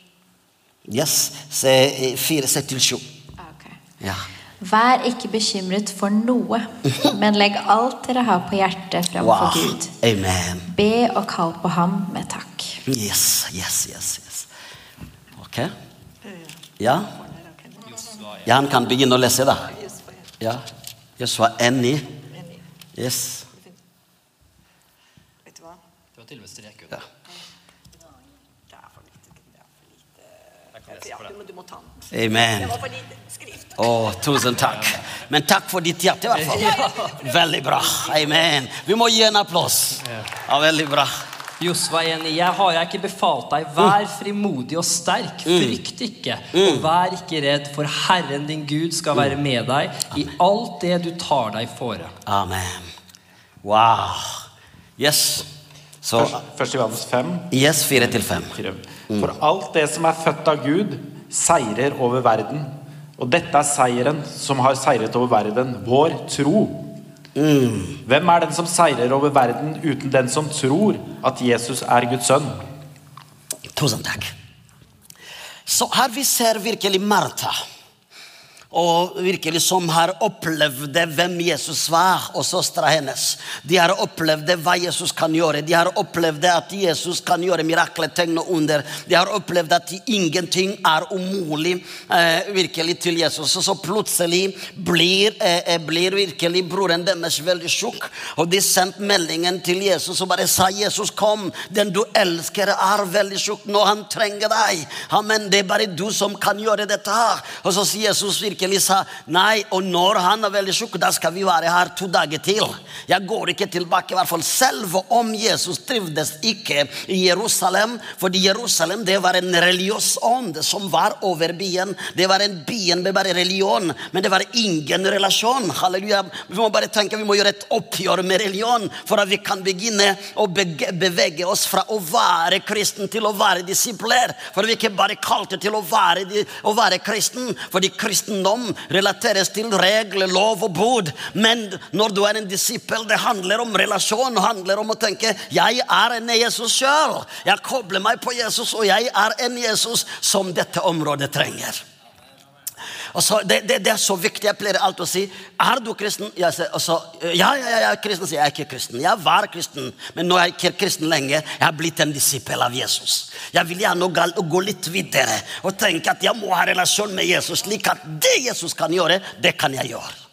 Yes. Se 4, 6 til 7. Okay. ok. Ja. Vær ikke bekymret for noe, men legg alt dere har på hjertet framfor Wow. Gud. Amen. Be og kall på ham med takk. Yes, yes, yes. yes. Ok. Ja? Ja, han kan begynne å lese, da. Ja. Josua 1,9. Yes. Vet du hva? Det var til og med strek. Amen. Å. Å, tusen takk. Men takk for ditt hjerte, i hvert fall. Veldig bra. Amen. Vi må gi en applaus. Ja, veldig bra. Josva 1,9.: jeg har jeg ikke befalt deg, vær frimodig og sterk, frykt ikke, og vær ikke redd, for Herren din Gud skal være med deg i alt det du tar deg fore. Amen. Wow. Yes. Så Først, Johannes 5. Yes, fire til fem. fire. For alt det som er født av Gud, seirer over verden. Og dette er seieren som har seiret over verden, vår tro. Hvem er den som seirer over verden uten den som tror at Jesus er Guds sønn? Tusen takk. Så her vi ser virkelig Martha. Og virkelig som har opplevd hvem Jesus var, og søstera hennes. De har opplevd hva Jesus kan gjøre. De har opplevd at Jesus kan gjøre mirakler, tegn og under. De har opplevd at ingenting er umulig eh, virkelig til Jesus. Og så plutselig blir, eh, blir virkelig broren deres veldig tjukk, Og de sendte meldingen til Jesus og bare sa Jesus kom, den du elsker er veldig tjukk nå, han trenger deg. Amen, det er bare du som kan gjøre dette her. Og så sier Jesus virkelig sa nei, og når han er veldig sjuk, da skal vi være her to dager til. Jeg går ikke tilbake, i hvert fall selv om Jesus trivdes ikke i Jerusalem, fordi Jerusalem det var en religiøs ånd som var over byen. Det var en byen med bare religion, men det var ingen relasjon. Halleluja. Vi må bare tenke, vi må gjøre et oppgjør med religion for at vi kan begynne å bevege oss fra å være kristen til å være disipler. For vi ikke bare kalte til å være, å være kristen, fordi kristendom relateres til regler, lov og bod. Men når du er en disippel, det handler om relasjon. Det handler om å tenke jeg er en Jesus sjøl. Jeg kobler meg på Jesus, og jeg er en Jesus som dette området trenger. Så, det, det, det er så viktig. Jeg pleier alltid å si Er du kristen? Jeg sier, så, ja, ja, jeg er kristen. Så jeg er ikke kristen. Jeg var kristen, men nå er jeg ikke kristen lenger. Jeg har blitt en disippel av Jesus. Jeg vil gjerne gå litt videre og tenke at jeg må ha relasjon med Jesus, slik at det Jesus kan gjøre, det kan jeg gjøre.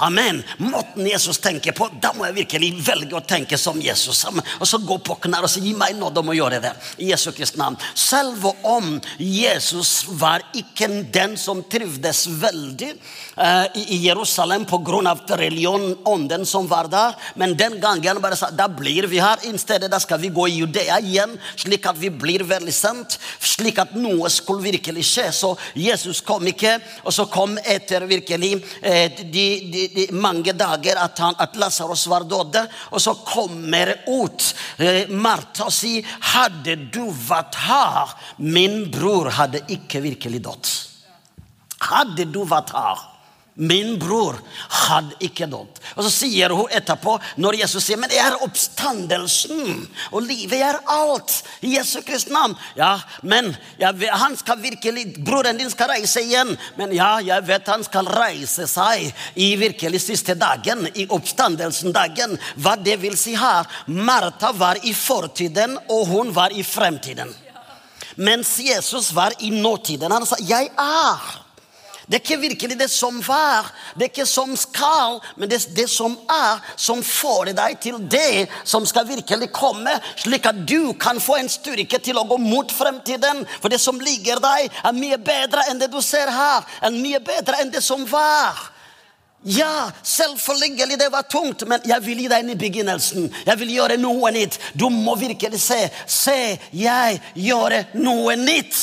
Amen. Måten Jesus tenker på, da må jeg virkelig velge å tenke som Jesus. Og så gå på knær og si gi meg nåde om å gjøre det. I Jesu Kristi navn. Selv om Jesus var ikke den som trivdes veldig uh, i Jerusalem pga. religion, ånden som var der, men den gangen bare sa da blir vi her. I stedet da skal vi gå i Judea igjen, slik at vi blir veldig sendt, slik at noe skulle virkelig skje. Så Jesus kom ikke, og så kom etter virkelig uh, de, de, de mange dager at, at Lasarus var død. Og så kommer ut eh, Martha og sier hadde du vært her, min bror hadde ikke virkelig dødd. Hadde du vært her, min bror hadde ikke dødd. Og så sier hun etterpå, når Jesus sier men det er oppstandelsen, og livet er alt i Jesu Kristi navn. Ja, men ja, han skal virkelig, broren din skal reise igjen. Men ja, jeg vet han skal reise seg i virkelig siste dagen, i oppstandelsen dagen. Hva det vil si her. Martha var i fortiden, og hun var i fremtiden. Mens Jesus var i nåtiden. Han sa 'Jeg er'. Det er ikke virkelig det som var, det er ikke som skal, men det er det som er, som får deg til det som skal virkelig komme, slik at du kan få en styrke til å gå mot fremtiden. For det som ligger deg, er mye bedre enn det du ser her, er mye bedre enn det som var. Ja, selvfølgelig, det var tungt, men jeg vil gi deg en i begynnelsen. Jeg vil gjøre noe nytt. Du må virkelig se. Se, jeg gjør noe nytt.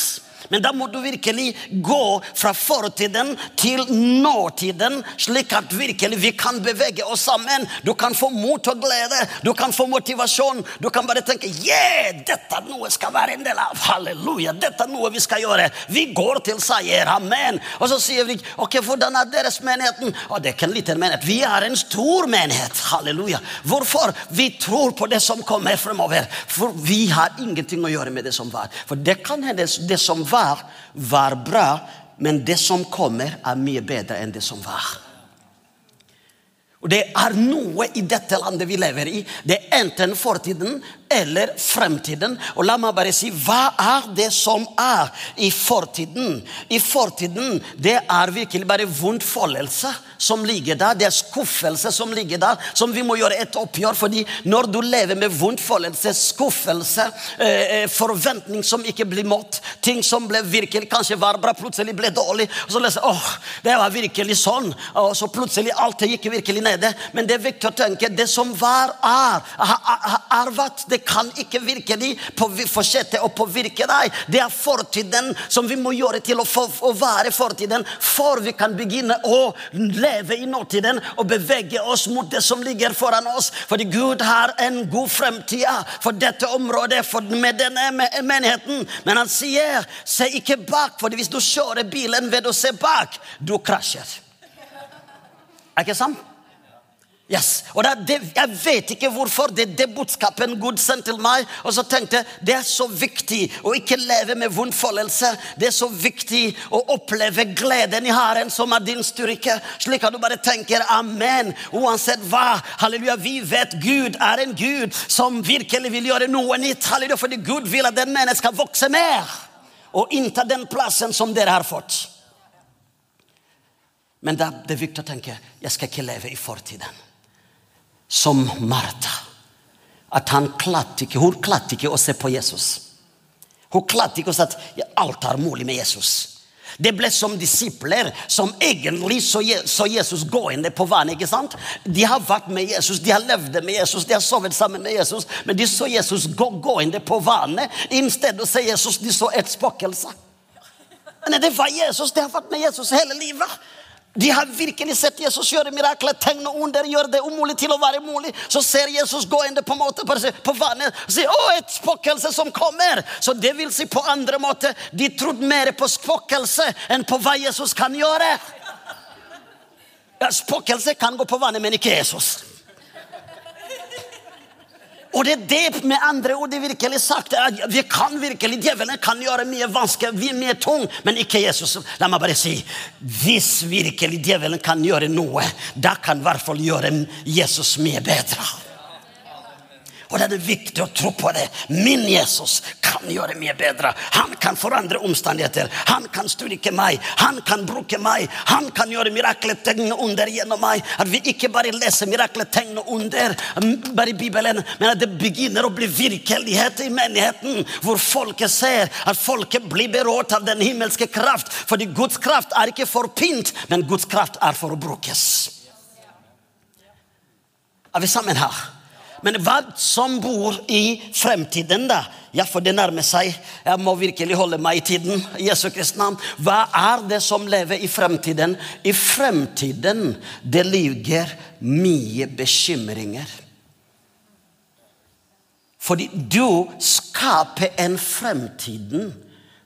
Men da må du virkelig gå fra fortiden til nåtiden, slik at virkelig vi kan bevege oss sammen. Du kan få mot og glede, du kan få motivasjon. Du kan bare tenke yeah, dette er noe skal være en del av. Halleluja, dette er noe vi skal gjøre. Vi går til seier. Amen. Og så sier vi ok, hvordan er deres menigheten? Å, det er ikke en liten menighet. Vi er en stor menighet. Halleluja. Hvorfor? Vi tror på det som kommer fremover. For vi har ingenting å gjøre med det som var. For det kan hende det som var, var bra, men det som kommer, er mye bedre enn det som var. Og det er noe i dette landet vi lever i. Det er enten fortiden eller fremtiden. Og la meg bare si, hva er det som er i fortiden? I fortiden, det er virkelig bare vondtfoldelse som ligger der. Det er skuffelse som ligger der, som vi må gjøre et oppgjør. fordi når du lever med vondtfoldelse, skuffelse, eh, forventning som ikke blir mått, ting som ble virkelig kanskje var bra, plutselig ble dårlig, og så leser åh, det var virkelig sånn, og så plutselig alt gikk virkelig nede. Men det er viktig å tenke det som var, er. Er vært. Det kan ikke virke de på, fortsette å påvirke deg. Det er fortiden som vi må gjøre til å, for, å være fortiden, for vi kan begynne å leve i nåtiden og bevege oss mot det som ligger foran oss. Fordi Gud har en god fremtid for dette området, for med denne menigheten. Men han sier, se ikke bak, for hvis du kjører bilen ved å se bak, du krasjer. Er ikke sant? Yes. Og det, Jeg vet ikke hvorfor. Det er det budskapet Gud sendte til meg. Og så tenkte jeg det er så viktig å ikke leve med vondtfoldelse. Det er så viktig å oppleve gleden i Herren, som er din styrke. Slik at du bare tenker amen uansett hva. Halleluja. Vi vet Gud er en Gud som virkelig vil gjøre noe nytt. Halleluja. Fordi Gud vil at den mennesket skal vokse mer og innta den plassen som dere har fått. Men det er viktig å tenke jeg skal ikke leve i fortiden som Martha. At han klarte ikke, Hun klarte ikke å se på Jesus. Hun klarte ikke å si at alt er mulig med Jesus. Det ble som disipler som egentlig så, Jesus gående på vannet. ikke sant? De har vært med Jesus, de har levd med Jesus, de har sovet sammen med Jesus. Men de så Jesus gå gående på vannet. I å se Jesus, de så et spøkelse. Men det var Jesus, de har vært med Jesus hele livet. De har virkelig sett Jesus gjøre mirakler, tegn og under, gjøre det umulig til å være mulig. Så ser Jesus gående på, måte, på vannet og sier 'Å, et spøkelse som kommer'. Så det vil si på andre måter de trodde mer på spøkelse enn på hva Jesus kan gjøre. Ja, Spøkelse kan gå på vannet, men ikke Jesus. Og det er det med andre ord det virkelig sagt. at Vi kan virkelig, Djevelen kan gjøre mye vanskelig, vi er mye tung, men ikke Jesus. La meg bare si hvis virkelig djevelen kan gjøre noe, da kan i hvert fall gjøre Jesus mye bedre. Og det er viktig å tro på det. Min Jesus kan gjøre mye bedre. Han kan forandre omstendigheter. Han kan styrke meg. Han kan bruke meg. Han kan gjøre mirakletegn og under gjennom meg. At vi ikke bare leser mirakletegn og under bare i Bibelen, men at det begynner å bli virkelighet i menigheten. Hvor folket ser at folket blir berørt av den himmelske kraft. Fordi Guds kraft er ikke for pynt, men Guds kraft er for å brukes. Er vi sammen her? Men hva som bor i fremtiden, da? Ja, for det nærmer seg. Jeg må virkelig holde meg i tiden. Jesu Kristi navn. Hva er det som lever i fremtiden? I fremtiden det ligger mye bekymringer. Fordi du skaper en fremtiden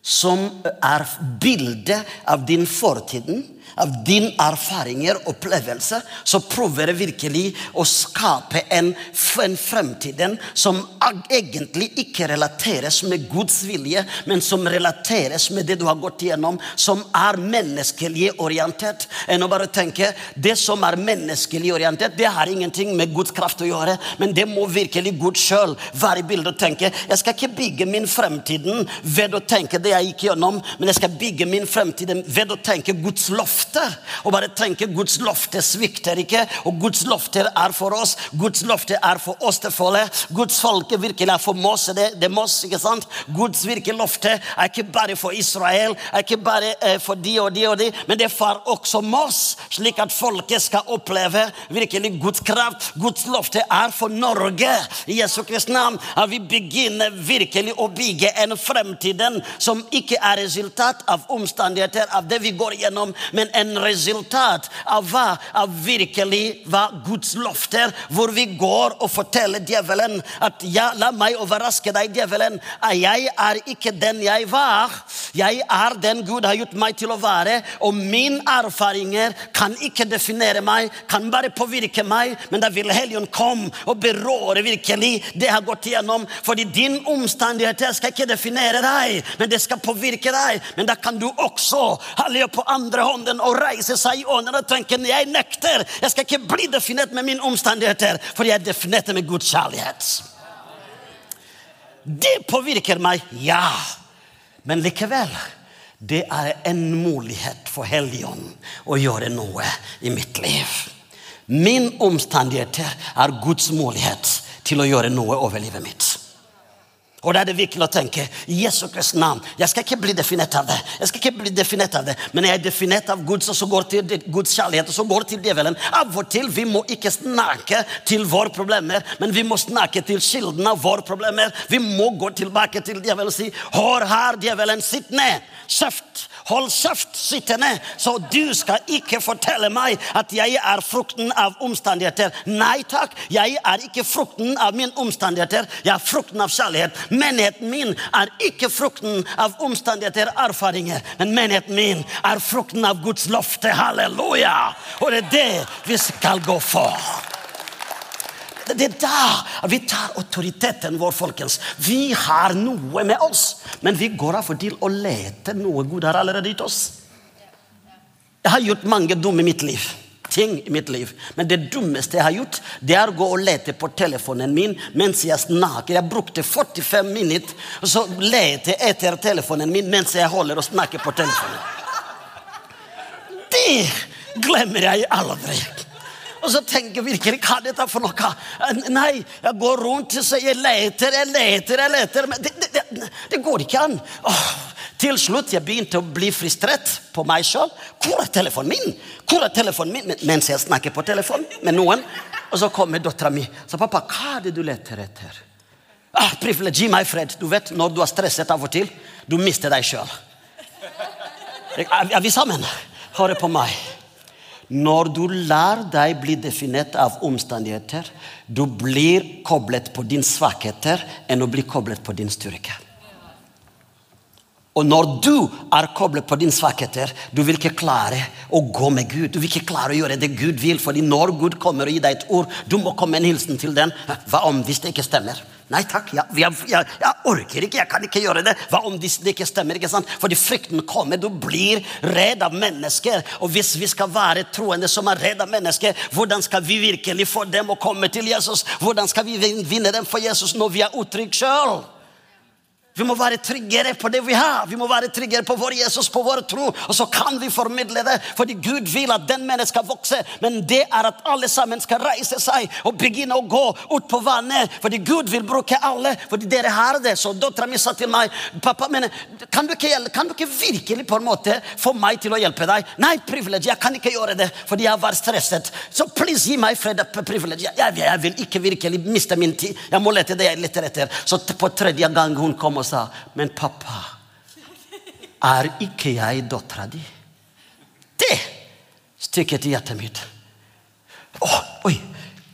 som er bildet av din fortiden av din erfaringer og opplevelse, så prøver jeg virkelig å skape en, en fremtid som egentlig ikke relateres med Guds vilje, men som relateres med det du har gått igjennom, som er menneskelig orientert. Enn å bare tenke det som er menneskelig orientert, det har ingenting med Guds kraft å gjøre, men det må virkelig Gud sjøl være i bildet og tenke jeg skal ikke bygge min fremtid ved å tenke det jeg gikk gjennom, men jeg skal bygge min fremtid ved å tenke Guds loft løfter og bare tenke Guds løfter svikter ikke. Og Guds løfter er for oss. Guds løfter er for oss til folket. Guds folke virkelig er for Moss. Det, det Mose, ikke sant? Guds virkelige løfte er ikke bare for Israel, er ikke bare eh, for de og de og de, men det er for også Moss, slik at folket skal oppleve virkelig Guds kraft. Guds løfte er for Norge. I Jesu Kristi navn at vi begynner virkelig å bygge en fremtiden som ikke er resultat av omstendigheter av det vi går gjennom, men en resultat av hva? Av virkelig hva Guds løfter, hvor vi går og forteller djevelen at ja, la meg overraske deg, djevelen. Jeg er ikke den jeg var. Jeg er den Gud har gjort meg til å være, og mine erfaringer kan ikke definere meg, kan bare påvirke meg, men da vil Helligånd komme og berøre virkelig det jeg har gått igjennom. Fordi din omstendigheter skal ikke definere deg, men det skal påvirke deg. Men da kan du også holde på andre hånden og reise seg i ånden og tenke jeg nekter. Jeg skal ikke bli definert med mine omstendigheter, for jeg er definert med Guds kjærlighet. Det påvirker meg, ja. Men likevel, det er en mulighet for Helligånden å gjøre noe i mitt liv. Min omstendigheter er Guds mulighet til å gjøre noe over livet mitt. Og da er det viktig å tenke Jesu Kristi navn. Jeg skal ikke bli definert av det. Jeg skal ikke bli definert av det, Men jeg er definert av Guds, og så går til Guds kjærlighet, og så går til djevelen. Av og til vi må ikke snakke til våre problemer, men vi må snakke til kilden av våre problemer. Vi må gå tilbake til djevelen og si Hør her, djevelen, sitt ned. Kjeft. Hold kjeft, sittende, så du skal ikke fortelle meg at jeg er frukten av omstendigheter. Nei takk, jeg er ikke frukten av mine omstendigheter, jeg er frukten av kjærlighet. Menigheten min er ikke frukten av omstendigheter og erfaringer, men menigheten min er frukten av Guds løfte. Halleluja! Og det er det vi skal gå for. Det er da vi tar autoriteten vår, folkens. Vi har noe med oss, men vi går av og til og leter noe Gud har allerede gitt oss. Jeg har gjort mange dumme i mitt liv. ting i mitt liv. Men det dummeste jeg har gjort, det er å gå og lete på telefonen min mens jeg snakker. Jeg brukte 45 minutter og så lete etter telefonen min mens jeg holder og snakker på telefonen. Det glemmer jeg aldri. Og så tenker jeg virkelig hva er dette for noe? Nei, jeg går rundt og sier jeg leter, jeg leter, jeg leter. Men det, det, det, det går ikke an. Åh, til slutt jeg begynte å bli frustrert på meg sjøl. Hvor er telefonen min? Hvor er telefonen min? Mens jeg snakker på telefon med noen. Og så kommer dattera mi. Så pappa, hva er det du leter etter? Ah, Privilege, gi meg fred. Du vet, Når du er stresset av og til, du mister deg sjøl. Er vi sammen? Hør på meg. Når du lar deg bli definert av omstendigheter, du blir koblet på dine svakheter enn å bli koblet på din styrke. Og når du er koblet på dine svakheter, du vil ikke klare å gå med Gud. Du vil ikke klare å gjøre det Gud vil, fordi når Gud kommer og gir deg et ord, du må komme med en hilsen til den. Hva om hvis det ikke stemmer? Nei takk, jeg, jeg, jeg, jeg, orker ikke, jeg kan ikke gjøre det. Hva om det ikke stemmer? ikke sant? Fordi frykten kommer. Du blir redd av mennesker. Og hvis vi skal være troende som er redd av mennesker, hvordan skal vi virkelig få dem å komme til Jesus? Hvordan skal vi vinne dem for Jesus når vi er utrygge sjøl? Vi må være tryggere på det vi har. Vi må være tryggere på vår Jesus, på vår tro. Og så kan vi formidle det, fordi Gud vil at den mennesket skal vokse. Men det er at alle sammen skal reise seg og begynne å gå ut på vannet. Fordi Gud vil bruke alle. Fordi dere har det. Så dattera mi sa til meg pappa, men kan du, ikke, kan du, ikke, virkelig på en måte få meg til å hjelpe deg? Nei, privilege, jeg kan ikke gjøre det fordi jeg var stresset. Så please, gi meg fred. privilege. Jeg, jeg, vil ikke virkelig miste min tid. Jeg må lete det jeg leter etter. Så på tredje gang hun kom og sa Men pappa, er ikke jeg dattera di? Det stykket i hjertet mitt. Oh, oi,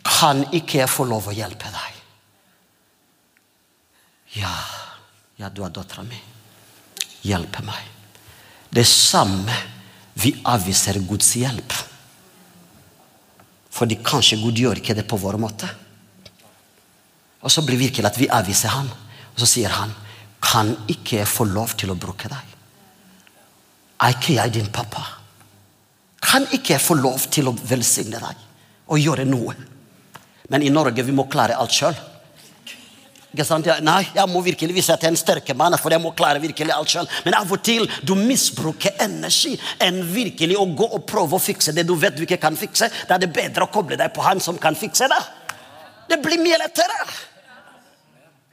kan ikke jeg få lov å hjelpe deg? Ja, ja, du er dattera mi. Hjelpe meg. Det samme vi avviser Guds hjelp. Fordi kanskje Gud gjør ikke det på vår måte. Og så blir virkelig at vi avviser ham. Og så sier han kan ikke få lov til å bruke deg? Er ikke jeg din pappa? Kan ikke jeg få lov til å velsigne deg og gjøre noe? Men i Norge vi må klare alt sjøl. Nei, jeg må virkelig vise at jeg er en sterk mann, for jeg må klare virkelig alt selv. Men av og til du misbruker energi enn virkelig å gå og prøve å fikse det du vet du ikke kan fikse. Da er det bedre å koble deg på han som kan fikse det. Det blir mye lettere.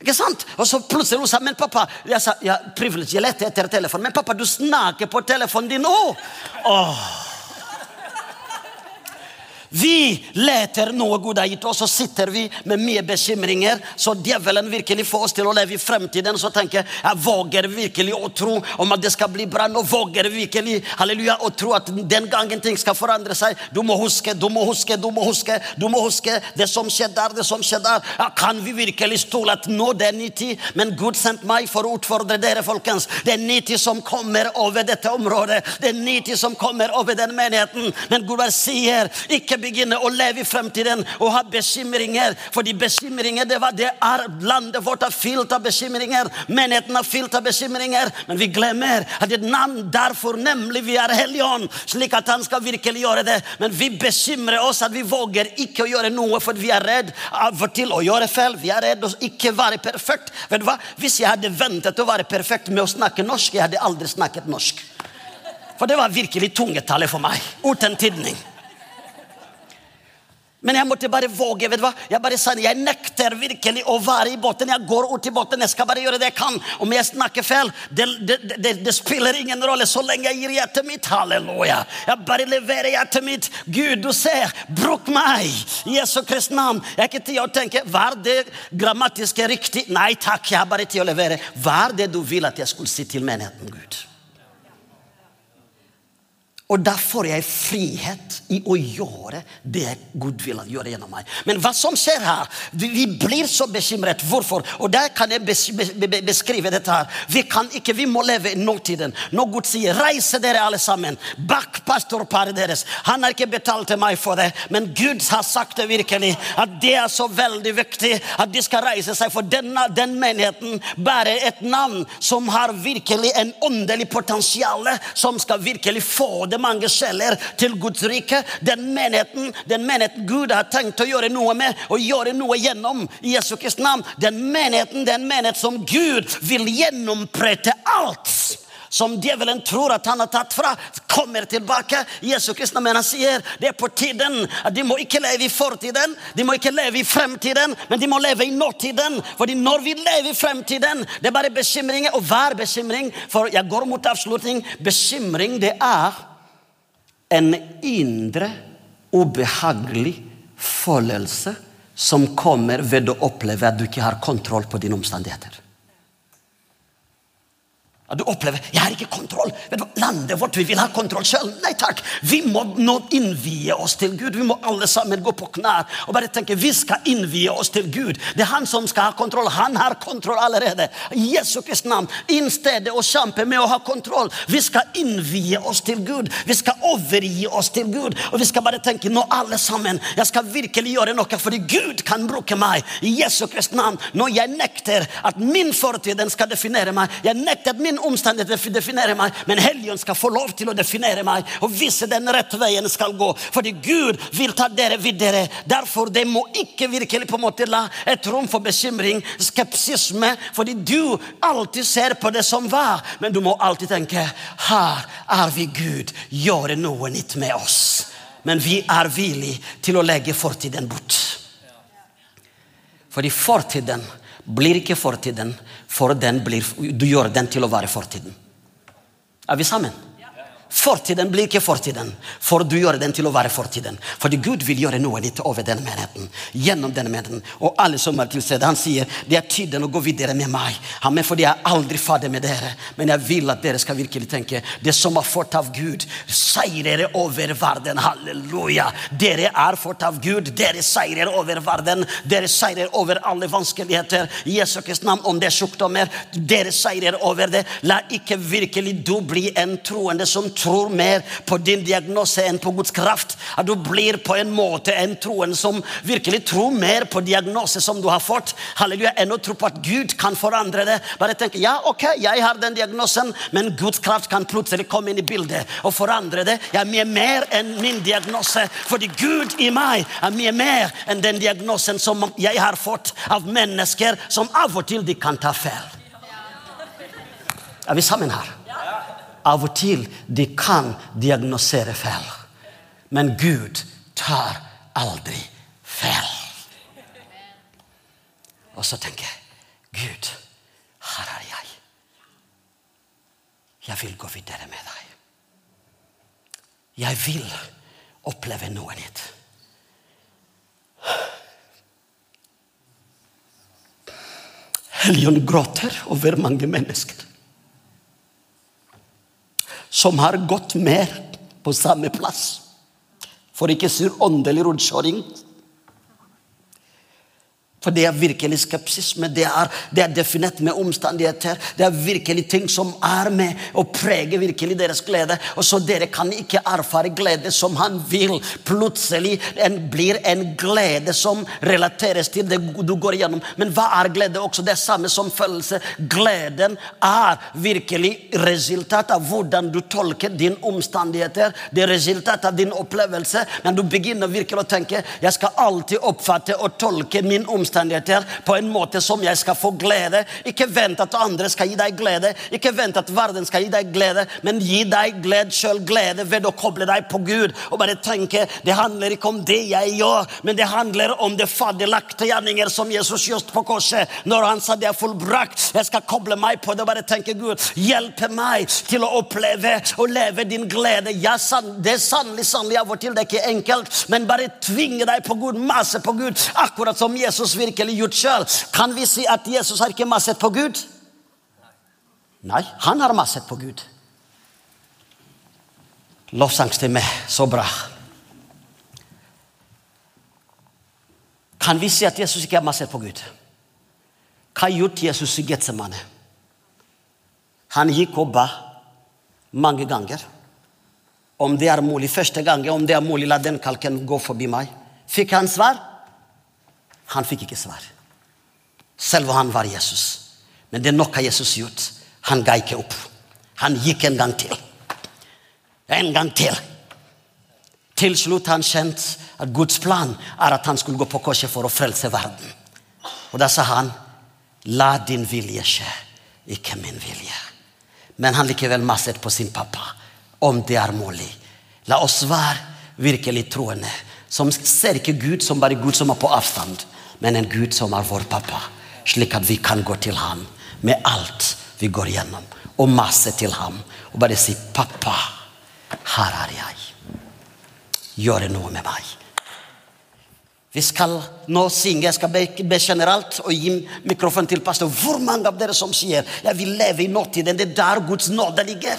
Ikke sant? Og så plutselig hun sa men pappa Jeg sa ja, jeg lette etter telefonen. Men pappa, du snakker på telefonen din òg! Åh. Vi leter noe Gud har gitt oss, og sitter vi med mye bekymringer. Så djevelen virkelig får oss til å leve i fremtiden. Så tenker jeg våger virkelig å tro om at det skal bli bra. Nå våger virkelig halleluja, å tro at den gangen ting skal forandre seg. Du må huske, du må huske, du må huske. du må huske Det som skjedde der, det som skjedde der. Ja, kan vi virkelig stole at nå det er ny tid? Men Gud sendte meg for å utfordre dere, folkens. Det er ny tid som kommer over dette området. Det er ny tid som kommer over den menigheten. Men Gud bare sier ikke begynne å leve i fremtiden og ha bekymringer. Fordi bekymringer, det var det er landet vårt er fylt av bekymringer. Menigheten er fylt av bekymringer. Men vi glemmer at et navn derfor nemlig vi er Helligånd, slik at han skal virkelig gjøre det. Men vi bekymrer oss at vi våger ikke å gjøre noe fordi vi er redd av til å gjøre feil. Vi er redd å ikke være perfekt. Vet du hva? Hvis jeg hadde ventet å være perfekt med å snakke norsk, jeg hadde aldri snakket norsk. For det var virkelig tungetallet for meg. Uten tidning. Men jeg måtte bare våge. vet du hva? Jeg bare sa, jeg nekter virkelig å være i båten. Jeg går ut i båten, jeg skal bare gjøre det jeg kan. Om jeg snakker feil, det, det, det, det spiller ingen rolle så lenge jeg gir hjertet mitt. Halleluja. Jeg bare leverer hjertet mitt. Gud, du ser, bruk meg. Jesu Kristi navn. Jeg har ikke tid å tenke var det grammatiske riktig. Nei takk, jeg har bare tid å levere. Hva er det du vil at jeg skulle si til menigheten, Gud? Og da får jeg frihet i å gjøre det Gud vil gjøre gjennom meg. Men hva som skjer her? Vi blir så bekymret. Hvorfor? Og der kan jeg beskrive dette her. Vi kan ikke, vi må leve i nåtiden. Når Gud sier 'reise dere alle sammen', bak pastorparet deres Han har ikke betalt til meg for det, men Gud har sagt det virkelig. At det er så veldig viktig at de skal reise seg. For denne, den menigheten bærer et navn som har virkelig en åndelig potensial, som skal virkelig få det det mange sjeler til Guds rike. Den menigheten, den menigheten Gud har tenkt å gjøre noe med og gjøre noe gjennom i Jesu Kristi navn. Den menigheten, den menighet som Gud vil gjennomprøte alt som djevelen tror at han har tatt fra, kommer tilbake. Jesu Kristi men sier det er på tiden. at De må ikke leve i fortiden, de må ikke leve i fremtiden, men de må leve i nåtiden. Fordi når vi lever i fremtiden, det er bare bekymringer. Og hver bekymring For jeg går mot avslutning. Bekymring, det er en indre, ubehagelig følelse som kommer ved å oppleve at du ikke har kontroll på dine omstendigheter. Du opplever 'jeg har ikke kontroll'. Vet du, Landet vårt, vi vil ha kontroll sjøl. Nei takk. Vi må nå innvie oss til Gud. Vi må alle sammen gå på knær og bare tenke vi skal innvie oss til Gud. Det er han som skal ha kontroll. Han har kontroll allerede. I Jesu Kristi navn. Inn stedet og kjempe med å ha kontroll. Vi skal innvie oss til Gud. Vi skal overgi oss til Gud. Og vi skal bare tenke nå alle sammen. Jeg skal virkelig gjøre noe fordi Gud kan bruke meg. I Jesu Kristi navn. Når jeg nekter at min fortid skal definere meg. Jeg nekter at min min definere meg, men Helligånden skal få lov til å definere meg og vise den rette veien skal gå. Fordi Gud vil ta dere videre. Derfor det må ikke virkelig på en måte la et rom for bekymring, skepsisme, fordi du alltid ser på det som var, men du må alltid tenke her er vi Gud, gjøre noe nytt med oss. Men vi er villige til å legge fortiden bort. Fordi fortiden blir ikke fortiden, for den blir, du gjør den til å være fortiden. Er vi sammen? Fortiden blir ikke fortiden, for du gjør den til å være fortiden. Fordi Gud vil gjøre noe litt over denne menigheten. Gjennom denne menigheten. Og alle som er til stede, han sier det er tiden å gå videre med meg. Amen, fordi jeg er aldri ferdig med dere. Men jeg vil at dere skal virkelig tenke det som er fått av Gud, seirer over verden. Halleluja. Dere er fått av Gud. Dere seirer over verden. Dere seirer over alle vanskeligheter. I Jesu Kristi navn, om det er sykdommer, dere seirer over det. La ikke virkelig du bli en troende som tror tror mer på din diagnose enn på Guds kraft. At du blir på en måte en troen som virkelig tror mer på diagnose som du har fått. Halleluja, enn å tro på at Gud kan forandre det. Bare tenk ja, ok, jeg har den diagnosen, men Guds kraft kan plutselig komme inn i bildet og forandre det. Jeg er mye mer enn min diagnose, fordi Gud i meg er mye mer enn den diagnosen som jeg har fått av mennesker som av og til de kan ta feil. Er vi sammen her? Av og til de kan diagnosere feil. Men Gud tar aldri feil. Og så tenker jeg Gud, her er jeg. Jeg vil gå videre med deg. Jeg vil oppleve noe nytt. Helligånd gråter over mange mennesker som har gått mer på samme plass. For ikke si åndelig rundkjøring. For det er virkelig skepsisme. det er, det er definert med omstendigheter. Det er virkelig ting som er med og preger virkelig deres glede. Og så dere kan ikke erfare glede som han vil. Plutselig en, blir en glede som relateres til det du går igjennom. Men hva er glede? Også det er samme som følelse. Gleden er virkelig resultat av hvordan du tolker dine omstendigheter. Det er resultat av din opplevelse. Men du begynner virkelig å tenke jeg skal alltid oppfatte og tolke min omstendighet omstendigheter på en måte som jeg skal få glede. Ikke vent at andre skal gi deg glede, ikke vent at verden skal gi deg glede, men gi deg glede sjøl glede ved å koble deg på Gud og bare tenke det handler ikke om det jeg gjør, men det handler om det fadderlagte gjerninger som Jesus gjorde på korset. Når han sa det er fullbrakt, jeg skal koble meg på det og bare tenke Gud, hjelpe meg til å oppleve og leve din glede. Ja, det er sannelig, sannelig av og til det er ikke enkelt, men bare tvinge deg på Gud, mase på Gud, akkurat som Jesus vil virkelig gjort sjøl. Kan vi si at Jesus har ikke masset på Gud? Nei, han har masset på Gud. Lovsangstime, så bra. Kan vi si at Jesus ikke har masset på Gud? Hva gjort Jesus i Getsemane? Han gikk og ba mange ganger. Om det er mulig første gang, om det er mulig, la den kalken gå forbi meg. Fikk han svar? Han fikk ikke svar. Selv om han var Jesus. Men det er noe Jesus gjort. Han ga ikke opp. Han gikk en gang til. En gang til. Til slutt han kjent at Guds plan er at han skulle gå på korset for å frelse verden. Og da sa han, 'La din vilje skje, ikke min vilje'. Men han likevel maset på sin pappa, om det er mulig. La oss være virkelig troende, som ser ikke Gud som bare Gud som er på avstand men en Gud som er vår pappa, slik at vi kan gå til ham med alt vi går gjennom, og masse til ham og bare si 'Pappa, her er jeg. Gjør noe med meg.' Vi skal nå synge. Jeg skal be, be generelt og gi mikrofonen til pastor. Hvor mange av dere som sier 'Jeg vil leve i nåtiden'? Det er der Guds nåde ligger.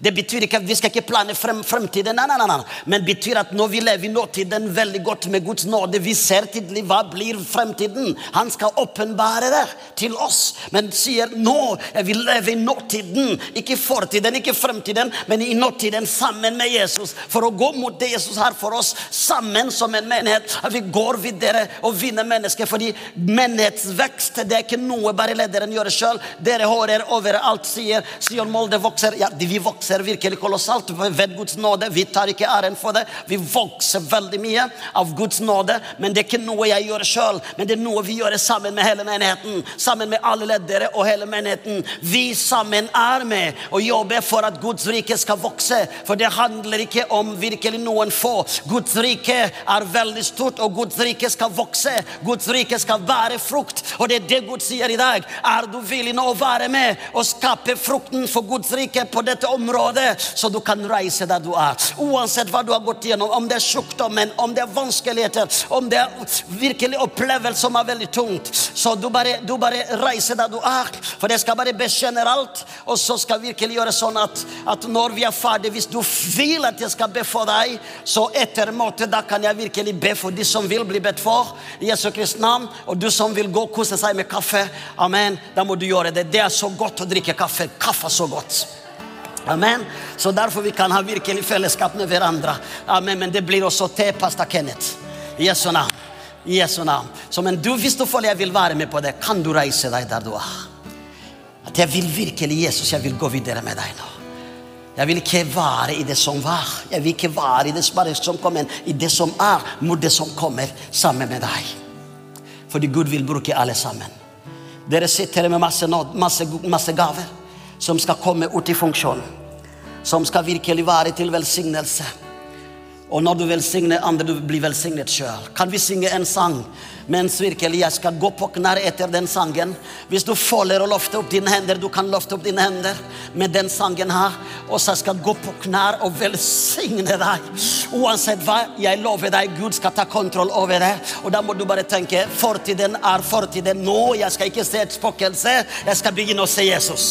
Det betyr ikke at vi skal ikke plane frem, fremtiden, nei, nei, nei, men betyr at når vi lever i nåtiden veldig godt med Guds nåde, vi ser tydelig hva blir fremtiden. Han skal åpenbare det til oss, men sier nå jeg vil leve i nåtiden. Ikke fortiden, ikke fremtiden, men i nåtiden sammen med Jesus. For å gå mot det Jesus har for oss, sammen som en menighet. At vi går videre og vinner mennesker. Fordi menighetsvekst det er ikke noe bare lederen gjør sjøl. Dere hører overalt, sier Sion Molde vokser. Ja, vi vokser vokser virkelig kolossalt ved Guds nåde. Vi tar ikke æren for det. Vi vokser veldig mye av Guds nåde. Men det er ikke noe jeg gjør sjøl, men det er noe vi gjør sammen med hele menigheten. Sammen med alle ledere og hele menigheten. Vi sammen er med og jobber for at Guds rike skal vokse. For det handler ikke om virkelig noen få. Guds rike er veldig stort, og Guds rike skal vokse. Guds rike skal bære frukt. Og det er det Gud sier i dag. Er du villig nå å være med og skape frukten for Guds rike på dette området? Område, så du kan reise der du er. Uansett hva du har gått gjennom, om det er sykdommen, om det er vanskeligheter, om det er virkelig opplevelse som er veldig tungt, så du bare, du bare reiser der du er. For det skal bare bekjenne alt, og så skal virkelig gjøre sånn at, at når vi er ferdige, hvis du vil at jeg skal be for deg, så etter måte, da kan jeg virkelig be for de som vil bli bedt for. I Jesu Kristi navn. Og du som vil gå og kose seg med kaffe, amen, da må du gjøre det. Det er så godt å drikke kaffe. Kaffe er så godt. Amen. Så derfor vi kan ha virkelig fellesskap med hverandre. Amen. Men det blir også til pastor Kenneth. Jesu navn. Jesu navn. Så men du, hvis du føler jeg vil være med på det, kan du reise deg der du er. At jeg vil virkelig, Jesus, jeg vil gå videre med deg nå. Jeg vil ikke være i det som var. Jeg vil ikke være i det som kommer, i det som er, mot det som kommer sammen med deg. Fordi Gud vil bruke alle sammen. Dere sitter med masse, masse, masse gaver som skal komme ut i funksjon. Som skal virkelig være til velsignelse. Og når du velsigner andre, du blir velsignet sjøl. Kan vi synge en sang mens virkelig jeg skal gå på knær etter den sangen? Hvis du føler å løfte opp dine hender, du kan løfte opp dine hender med den sangen her. Og så skal jeg gå på knær og velsigne deg. Uansett hva, jeg lover deg, Gud skal ta kontroll over det. Og da må du bare tenke fortiden er fortiden nå. Jeg skal ikke se et spøkelse. Jeg skal begynne å se Jesus.